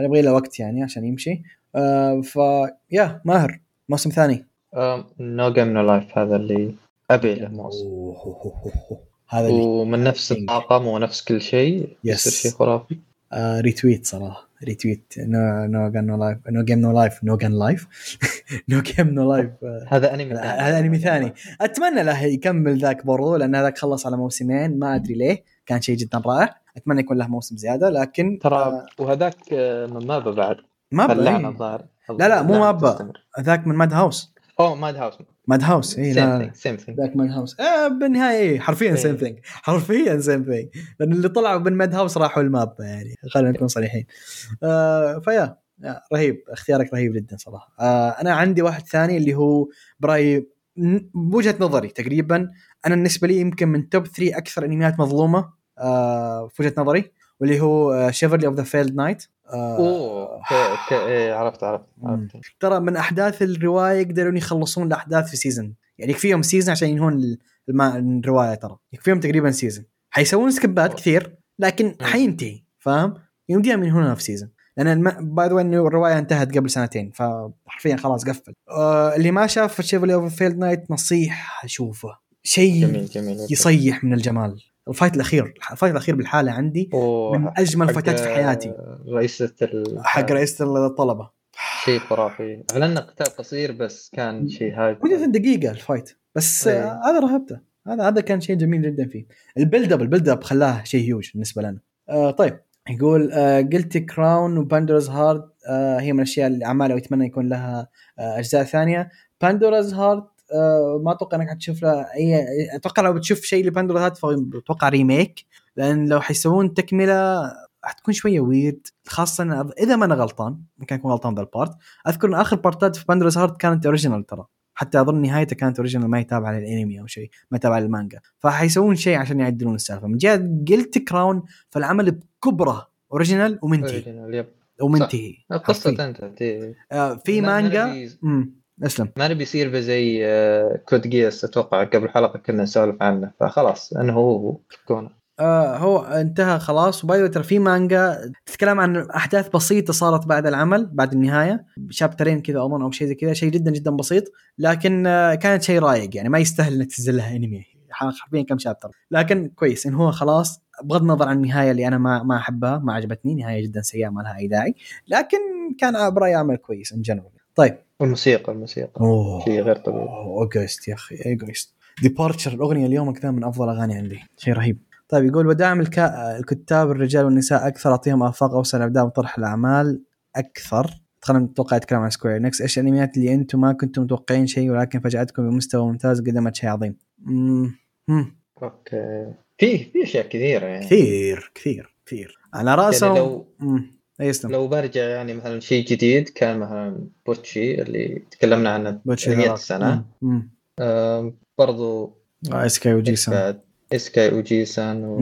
يبغى له وقت يعني عشان يمشي. آه، ف yeah ماهر موسم ثاني. No Game No Life هذا اللي أبي له موسم. هذا اللي ومن نفس الطاقم ونفس كل شيء يصير. شيء خرافي. آه retweet صراحة. retweet No No Game No Life No Game No Life No Game Life No Game No Life هذا انمي هذا انمي ثاني. أتمنى له يكمل ذاك برضو لأن هذاك خلص على موسمين. ما أدري ليه. كان شيء جدا رائع. أتمنى يكون له موسم زيادة لكن ترى آه وهذاك آه، من MAPPA بعد. ما اللعنه ب- الظاهر لا، لا، مو MAPPA. ذاك من Madhouse أوه Madhouse Madhouse اي لا. same thing ذاك Madhouse آه بالنهاية إيه حرفيا. same thing حرفيا same thing لأن اللي طلعوا من Madhouse راحوا ل MAPPA يعني. خلينا نكون صريحين. آه ف yeah yeah، رهيب. اختيارك رهيب جدا صراحة. آه أنا عندي واحد ثاني اللي هو براي ن- بوجهة نظري تقريبا أنا بالنسبة لي يمكن من top 3 أكثر أنميات مظلومة. آه في وجهة نظري. واللي هو Chivalry of the Failed Knight أوه ك... ك... إيه عرفت عرفت عرفت ترى من أحداث الرواية يقدرون يخلصون الأحداث في season يعني يكفيهم season عشان ينهون الرواية ترى. يكفيهم تقريبا season حيسوون skip ات. كثير لكن حينتهي فاهم؟ يمديهم ينهونها في season لأن by the إنه الرواية انتهت قبل سنتين فحرفيا خلاص قفل. آه اللي ما شاف Chivalry of a Failed Knight نصيحة شوفه. شيء جميل جميل يصيح من الجمال. ال fight الأخير ال fight الأخير بالحالة عندي من أجمل fight ات في حياتي. رئيسة ال... حق رئيسة الطلبة. شيء خرافي. اعلنا قتال قصير بس كان شيء هاي مدة دقيقة ال fight. بس. آه، هذا رهبته. هذا هذا كان شيء جميل جدا فيه. ال build up ال build up خلاه شيء هيوج بالنسبة لنا. آه طيب يقول Guilty Crown و Pandora Hearts آه هي من الأشياء اللي أعمالها ويتمنى يكون لها آه أجزاء ثانية. Pandora Hearts ما أتوقع إنك حتشوف لها اي أتوقع لو بتشوف شيء ل Pandora Hearts فاتوقع remake. لأن لو حيسوون تكملة حتكون شوية weird خاصة اذا ما أنا غلطان ممكن أكون غلطان ذا ال part أذكر إن آخر part ات في Pandora Hearts كانت original ترى. حتى أظن نهايته كانت original ما هي تابعة للأنمي أو شيء ما تابعة للمانجا. فحيسوون شيء عشان يعدلون السالفة. من جهة Guilty Crown فالعمل بكبرة original ومنتهي. original، yep. ومنتهي. انتهت إيه. آه في ما- ما مانجا أسلم. ما نبي يصير بزي آه، Code Geass أتوقع قبل حلقه كنا نسولف عنه. فخلاص إنه هو هو فكونه آه هو انتهى خلاص. و by ترى في مانجا تتكلم عن أحداث بسيطة صارت بعد العمل بعد النهاية. chapter ين كذا اظن أو شيء زي كذا. شيء جدا جدا بسيط. لكن آه كانت شيء رايق يعني. ما يستاهل إنك تنزل لها انمي حرفيا كم chapter لكن كويس إن هو خلاص. بغض النظر عن النهاية اللي أنا ما ما أحبها ما عجبتني. نهاية جدا سيئة ما لها أي داعي. لكن كان برأيي عمل كويس in general طيب. والموسيقى الموسيقى. أوه. شيء غير طبيعي. Egoist يا أخي Egoist Departures الأغنية اليوم كذا من أفضل أغاني عندي. شيء رهيب. طيب يقول وداعم الكا... الكتاب الرجال والنساء أكثر أعطيهم آفاق أوسع لابداع وطرح الأعمال أكثر. خلينا نتوقع يتكلم عن Square Enix إيش الأنميات اللي أنتم ما كنتم متوقعين شيء ولكن فاجأتكم بمستوى ممتاز قدمت شيء عظيم مم. مم. okay. في في أشياء كثيرة يعني. كثير كثير كثير. على راسهم يعني لو مم. إيه، يسلم. لو برجع يعني مثلا شيء جديد كان مثلا Bocchi اللي تكلمنا عنه Bocchi the Rock. سنه برضو آه، Isekai Ojisan بعد Isekai Ojisan و...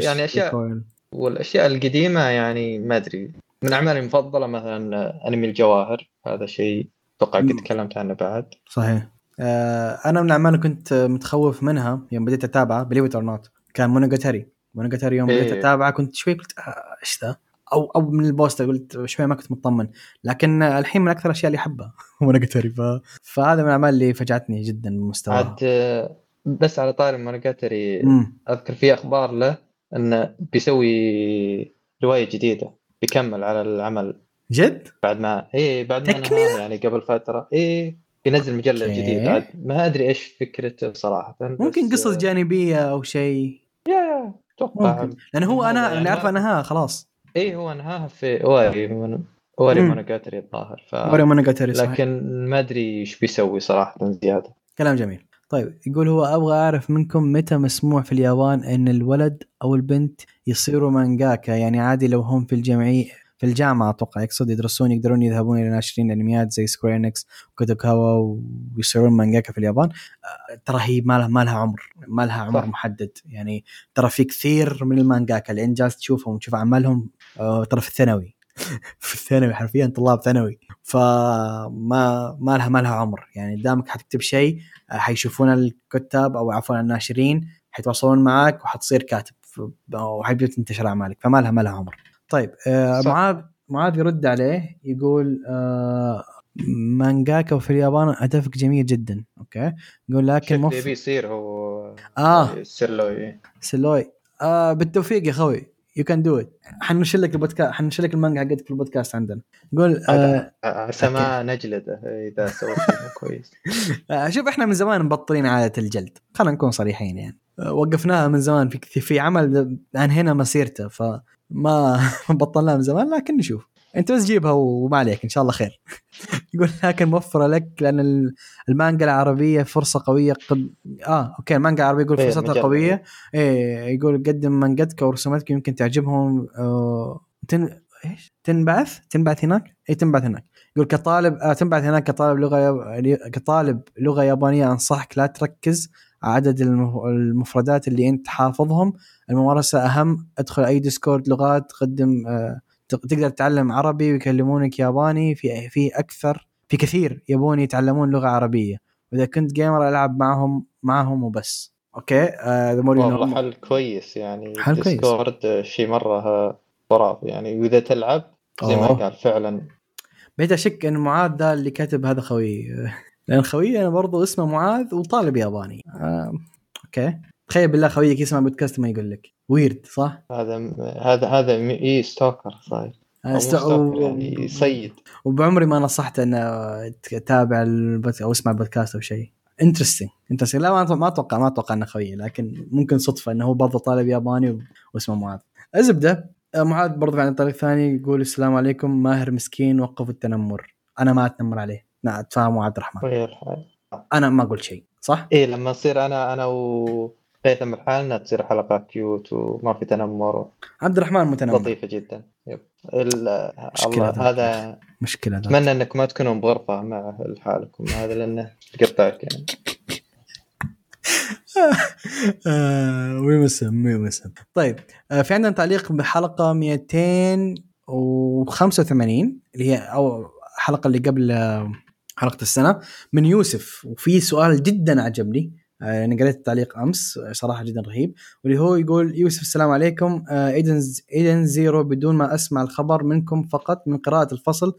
يعني Recoil. والأشياء القديمة يعني ما أدري. من أعمالي المفضلة مثلا أنمي الجواهر هذا شيء أتوقع قد. تكلمت عنه بعد. صحيح. آه أنا من الاعمال اللي كنت متخوف منها يوم بديت أتابعه believe or not كان مونوجاتاري مونوجاتاري يوم بديت إيه. أتابعه كنت شوي قلت آه، إيش ذا؟ أو أو من ال poster قلت شوي ما كنت مطمن. لكن الحين من أكثر الأشياء اللي أحبها [laughs] مونوجاتاري ف... فهذا من الأعمال اللي فجعتني جدا بمستواها عاد بس على طاري مونوجاتري أذكر في أخبار له إنه بيسوي رواية جديدة بيكمل على العمل. جد؟ بعد ما إيه بعد ما يعني قبل فترة. إيه بينزل مجلة okay. جديد عاد ما أدري إيش فكرته صراحة. ممكن قصص آه، جانبية أو شيء. يا أتوقع. ممكن. لأن هو أنا يعني اللي أعرفه أنها خلاص. إيه هو أنهاها في أواري من أواري. مونوجاتري الظاهر ف... وري مونوجاتاري صحيح. لكن ما أدري إيش بيسوي صراحة زيادة. كلام جميل. طيب يقول هو أبغى أعرف منكم متى مسموح في اليابان إن الولد أو البنت يصيروا مانجاكا؟ يعني عادي لو هم في الجمعية في الجامعة أتوقع. يقصد يدرسون يقدرون يذهبون إلى ناشرين انميات زي Square Enix و Kadokawa ويصيرون مانجاكا في اليابان. آه، ترى هي ما لها ما لها عمر ما لها عمر صح. محدد. يعني ترى في كثير من المانجاكا اللي انت جالس تشوفهم وتشوف أعمالهم آه، ترى في الثانوي. [laughs] في الثانوي حرفيا طلاب ثانوي. فما ما لها ما لها عمر. يعني دامك حتكتب شيء آه، حيشوفون الكتاب أو عفوا الناشرين حيتواصلون معك وحتصير كاتب. وحيبدأ تنتشر أعمالك. فما لها ما لها عمر. طيب آه. معاذ معاذ يرد عليه يقول آه مانجاكا وفي اليابان هدفك جميل جدا okay؟ يقول لكن مف... يبي يصير هو آه. سيرلوي سلوي آه بالتوفيق يا خوي you can do it حنشر لك البودكاست حنشر لك المانجا حقتك في البودكاست عندنا. يقول آه عسى ما نجلده إذا مو كويس. [laughs] آه، شوف إحنا من زمان مبطلين عادة الجلد. خلينا نكون صريحين يعني. آه، وقفناها من زمان في في عمل انهينا مسيرته فما ما [laughs] بطلناها من زمان لكن نشوف. انت بس جيبها وما عليك إن شاء الله خير. [laughs] يقول لكن موفرة لك لأن ال- المانجا العربية فرصة قوية قد... آه okay المانجا العربية يقول إيه، فرصتها. قوية. إيه يقول قدم مانجتك ورسوماتك يمكن تعجبهم آه تن... إيش؟ تنبعث؟ تنبعث هناك؟ اي تنبعث هناك. يقول كطالب آه تنبعث هناك كطالب لغة. كطالب لغة يابانية أنصحك لا تركز عدد المف- المفردات اللي أنت حافظهم. الممارسة أهم. ادخل أي Discord لغات قدم آه تق- تقدر تتعلم عربي ويكلمونك ياباني. في في أكثر في كثير يبون يتعلمون لغة عربية. وإذا كنت gamer ألعب معهم معهم وبس. okay؟ آه more you والله. حل كويس يعني. حل كويس. Discord شيء مرة خرافي يعني. وإذا تلعب زي ما. قال فعلا. بقيت أشك إن معاذ ده اللي كاتب هذا خوي. [laughs] لأن خوي أنا برضو اسمه معاذ وطالب ياباني. آه، okay. تخيل بالله خويك يسمع بودكاست ما يقول لك. ويرد صح؟ هذا هذا هذا اي stalker صاير است- و- يعني يصيد وبعمري ما نصحته إنه تتابع البودكاست أو اسمع البودكاست أو شيء. interesting interesting لا ما أتوقع ما أتوقع إنه خوي لكن ممكن صدفة إنه هو برضه طالب ياباني و- واسمه معاذ. الزبدة آه، معاذ برضه عن طريق ثاني يقول السلام عليكم ماهر مسكين وقف التنمر. أنا ما أتنمر عليه. لا اتفاهم عبد الرحمن. ويا الحال أنا ما قلت شيء صح؟ إيه لما نصير أنا أنا وقيثم بحالنا تصير حلقات cute وما في تنمر. عبد الرحمن متنمر. لطيفة جدا. yep. ال- مشكلة الله. هذا مشكلة ذا أتمنى انكم ما تكونوا بغرفة مع لحالكم هذا لأنه يقطعك يعني. [laughs] ويمسم ويمسم طيب في عندنا تعليق بحلقة 285 اللي هي أو الحلقة اللي قبل حلقة السنة من يوسف. وفي سؤال جدا عجبني آه، أنا قريت التعليق أمس آه، صراحة جدا رهيب. واللي هو يقول يوسف السلام عليكم. آه، ايدن Edens Zero بدون ما أسمع الخبر منكم فقط من قراءة الفصل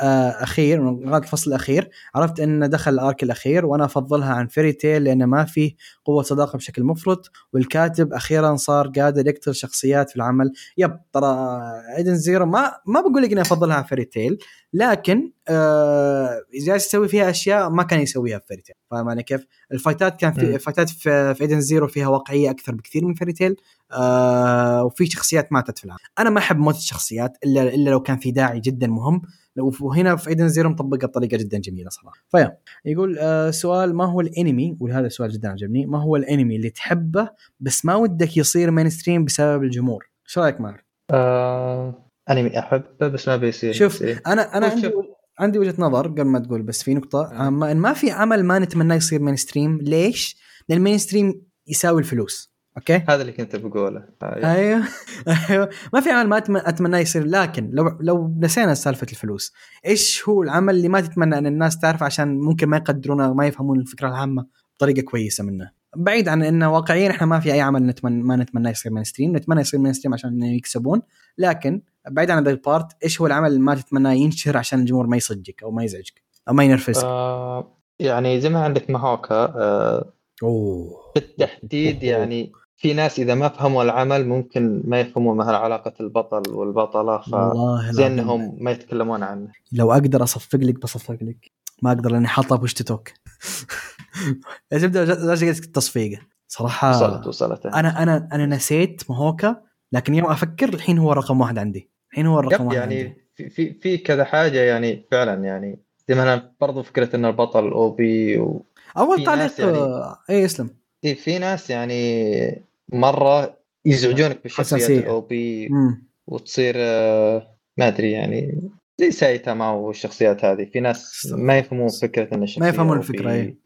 أخير من قراءة الفصل الأخير عرفت أن دخل ال arc الأخير وأنا أفضلها عن Fairy Tail لأن ما فيه قوة صداقة بشكل مفرط. والكاتب أخيرا صار قادر يقتل شخصيات في العمل. yep ترى Edens Zero ما ما بقول لك إني أفضلها عن Fairy Tail لكن آه جالس يسوي فيها أشياء ما كان يسويها في Fairy Tail فاهم علي كيف؟ الفايتات كان في. الفايتات في, في Edens Zero فيها واقعية أكثر بكثير من Fairy Tail آه وفي شخصيات ماتت في العمل أنا ما أحب موت الشخصيات إلا إلا لو كان في داعي جدا مهم. وهنا في Edens Zero مطبقة بطريقة جدا جميلة صراحة. ف yeah. يقول آه سؤال ما هو الانمي؟ وهذا السؤال جدا عجبني. ما هو الانمي اللي تحبه بس ما ودك يصير mainstream بسبب الجمهور؟ إيش رأيك ماهر آه انمي أحبه بس ما بيصير. شوف يصير. أنا أنا عندي. عندي وجهة نظر قبل ما تقول بس في نقطة. آه. ما, ما في عمل ما نتمناه يصير mainstream ليش؟ لأن ال mainstream يساوي الفلوس. okay؟ هذا اللي كنت بقوله. آه، أيوه. أيوه. ما في عمل ما اتمناه يصير. لكن لو لو نسينا سالفة الفلوس إيش هو العمل اللي ما تتمنى إن الناس تعرف عشان ممكن ما يقدرونه وما يفهمون الفكرة العامة بطريقة كويسة منه؟ بعيد عن إنه واقعيا إحنا ما في أي عمل نتمنى ما نتمنى يصير mainstream نتمنى يصير mainstream عشان يكسبون. لكن بعيد عن ذا ال part إيش هو العمل اللي ما تتمناه ينشهر عشان الجمهور ما يصدقك أو ما يزعجك؟ أو ما ينرفزك؟ آه يعني زي ما عندك ماهوكا آه أوه. بالتحديد يعني في ناس إذا ما فهموا العمل ممكن ما يفهموا مثلا علاقة البطل والبطلة العظيم. إنهم ما يتكلمون عنه. لو أقدر أصفق لك بصفق لك. ما أقدر لأني حاطه بوش توك. يا زبده لازم التصفيقه صراحة وصلت وصلت. أنا أنا أنا نسيت مهوكا لكن يوم أفكر الحين هو رقم واحد عندي. الحين هو الرقم واحد يعني في في في كذا حاجة يعني فعلا يعني زي مثلا برضو فكرة إن البطل OP و... أول تعليق يعني- اي اسلم إيه، في ناس يعني مرة يزعجونك بالشخصيات حساسية. ال OP. وتصير آه، ما أدري يعني زي سايتاما والشخصيات هذه في ناس ما يفهمون فكرة إن الشخصية ما يفهمون. الفكرة اي.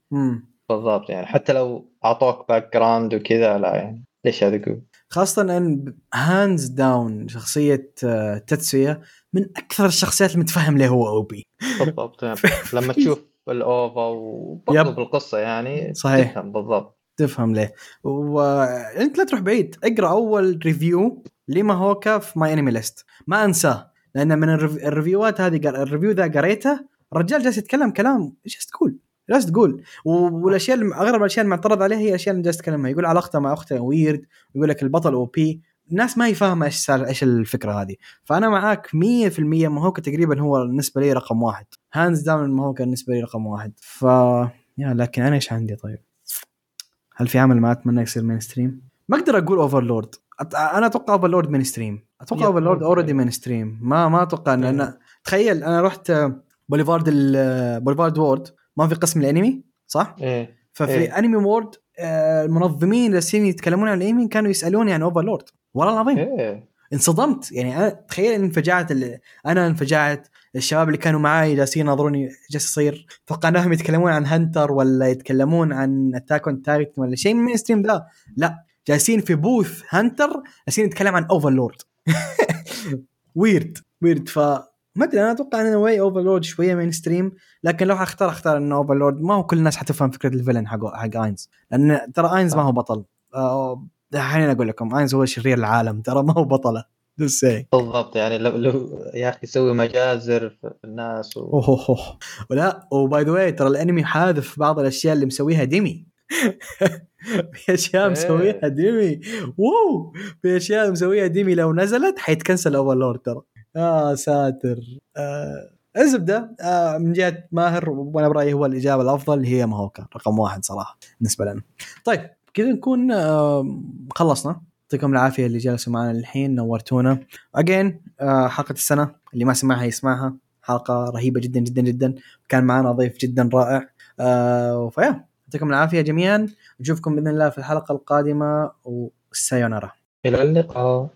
بالضبط يعني حتى لو أعطوك background وكذا لا يعني ليش هذا يقول خاصة أن hands down شخصية آه، تتسويا من أكثر الشخصيات اللي متفهم ليه هو OP بالضبط يعني [laughs] لما تشوف ال OVA وبرضه. بالقصة يعني صحيح. تفهم بالضبط تفهم ليه وأنت لا تروح بعيد اقرأ أول review لماهوكا في MyAnimeList ما أنساه لأن من الريف- الريفيوات هذه ال review ذا قريته الرجال جالس يتكلم كلام إيش تقول؟ جالس تقول و- والأشياء اغلب الأشياء المعترض عليها هي الاشياء اللي جالس يتكلمها يقول علاقته مع اخته weird يقول لك البطل OP الناس ما يفهم إيش صار إيش الفكرة هذه. فأنا معاك 100% ماهوكا تقريبا هو بالنسبة لي رقم واحد. hands down ماهوكا بالنسبة لي رقم واحد. ف yeah لكن أنا إيش عندي طيب؟ هل في عمل ما أتمنى يصير mainstream؟ ما أقدر أقول Overlord أنا أتوقع Overlord mainstream أتوقع Overlord. already mainstream ما ما أتوقع إن. أنا تخيل أنا رحت بوليفارد ال- Boulevard World. ما في قسم الانمي صح؟ إيه. ففي إيه. Anime World آه، المنظمين اللي يتكلمون عن الانمي كانوا يسألوني عن Overlord والله العظيم. إيه. انصدمت. يعني أنا تخيل إن انفجعت أنا انفجعت الشباب اللي كانوا معاي جالسين ينظروني جالس يصير توقعناهم يتكلمون عن Hunter ولا يتكلمون عن Attack on Titan ولا شيء mainstream ذا. لا. جالسين في booth Hunter جالسين نتكلم عن Overlord weird weird ف ما أدري أنا أتوقع ان واي Overlord شوية mainstream لكن لو حختار أختار إنه Overlord ما هو كل الناس حتفهم فكرة ال villain حق حق اينز لأن ترى اينز ما هو بطل. خليني أقول لكم اينز هو شرير العالم ترى ما هو بطلة. بالضبط يعني لو لو يا أخي يسوي مجازر في الناس و... أوه أوه. ولا و by the way ترى الأنمي حاذف بعض الأشياء اللي مسويها ديمي. [laughs] في أشياء إيه. مسويها ديمي. wow في أشياء مسويها ديمي لو نزلت حيتكنسل Overlord ترى. يا ساتر. آه الزبده آه من جهة ماهر وأنا برأيي هو الإجابة الأفضل هي ماهوكا رقم واحد صراحة بالنسبة لنا. طيب كذا نكون آه خلصنا. يعطيكم العافية اللي جالسوا معنا الحين نورتونا. اجين آه حلقة السنة اللي ما سمعها يسمعها. حلقة رهيبة جدا جدا جدا. كان معنا ضيف جدا رائع. آه فيا يعطيكم العافية جميعا. نشوفكم بإذن الله في الحلقة القادمة والسايونارا إلى اللقاء.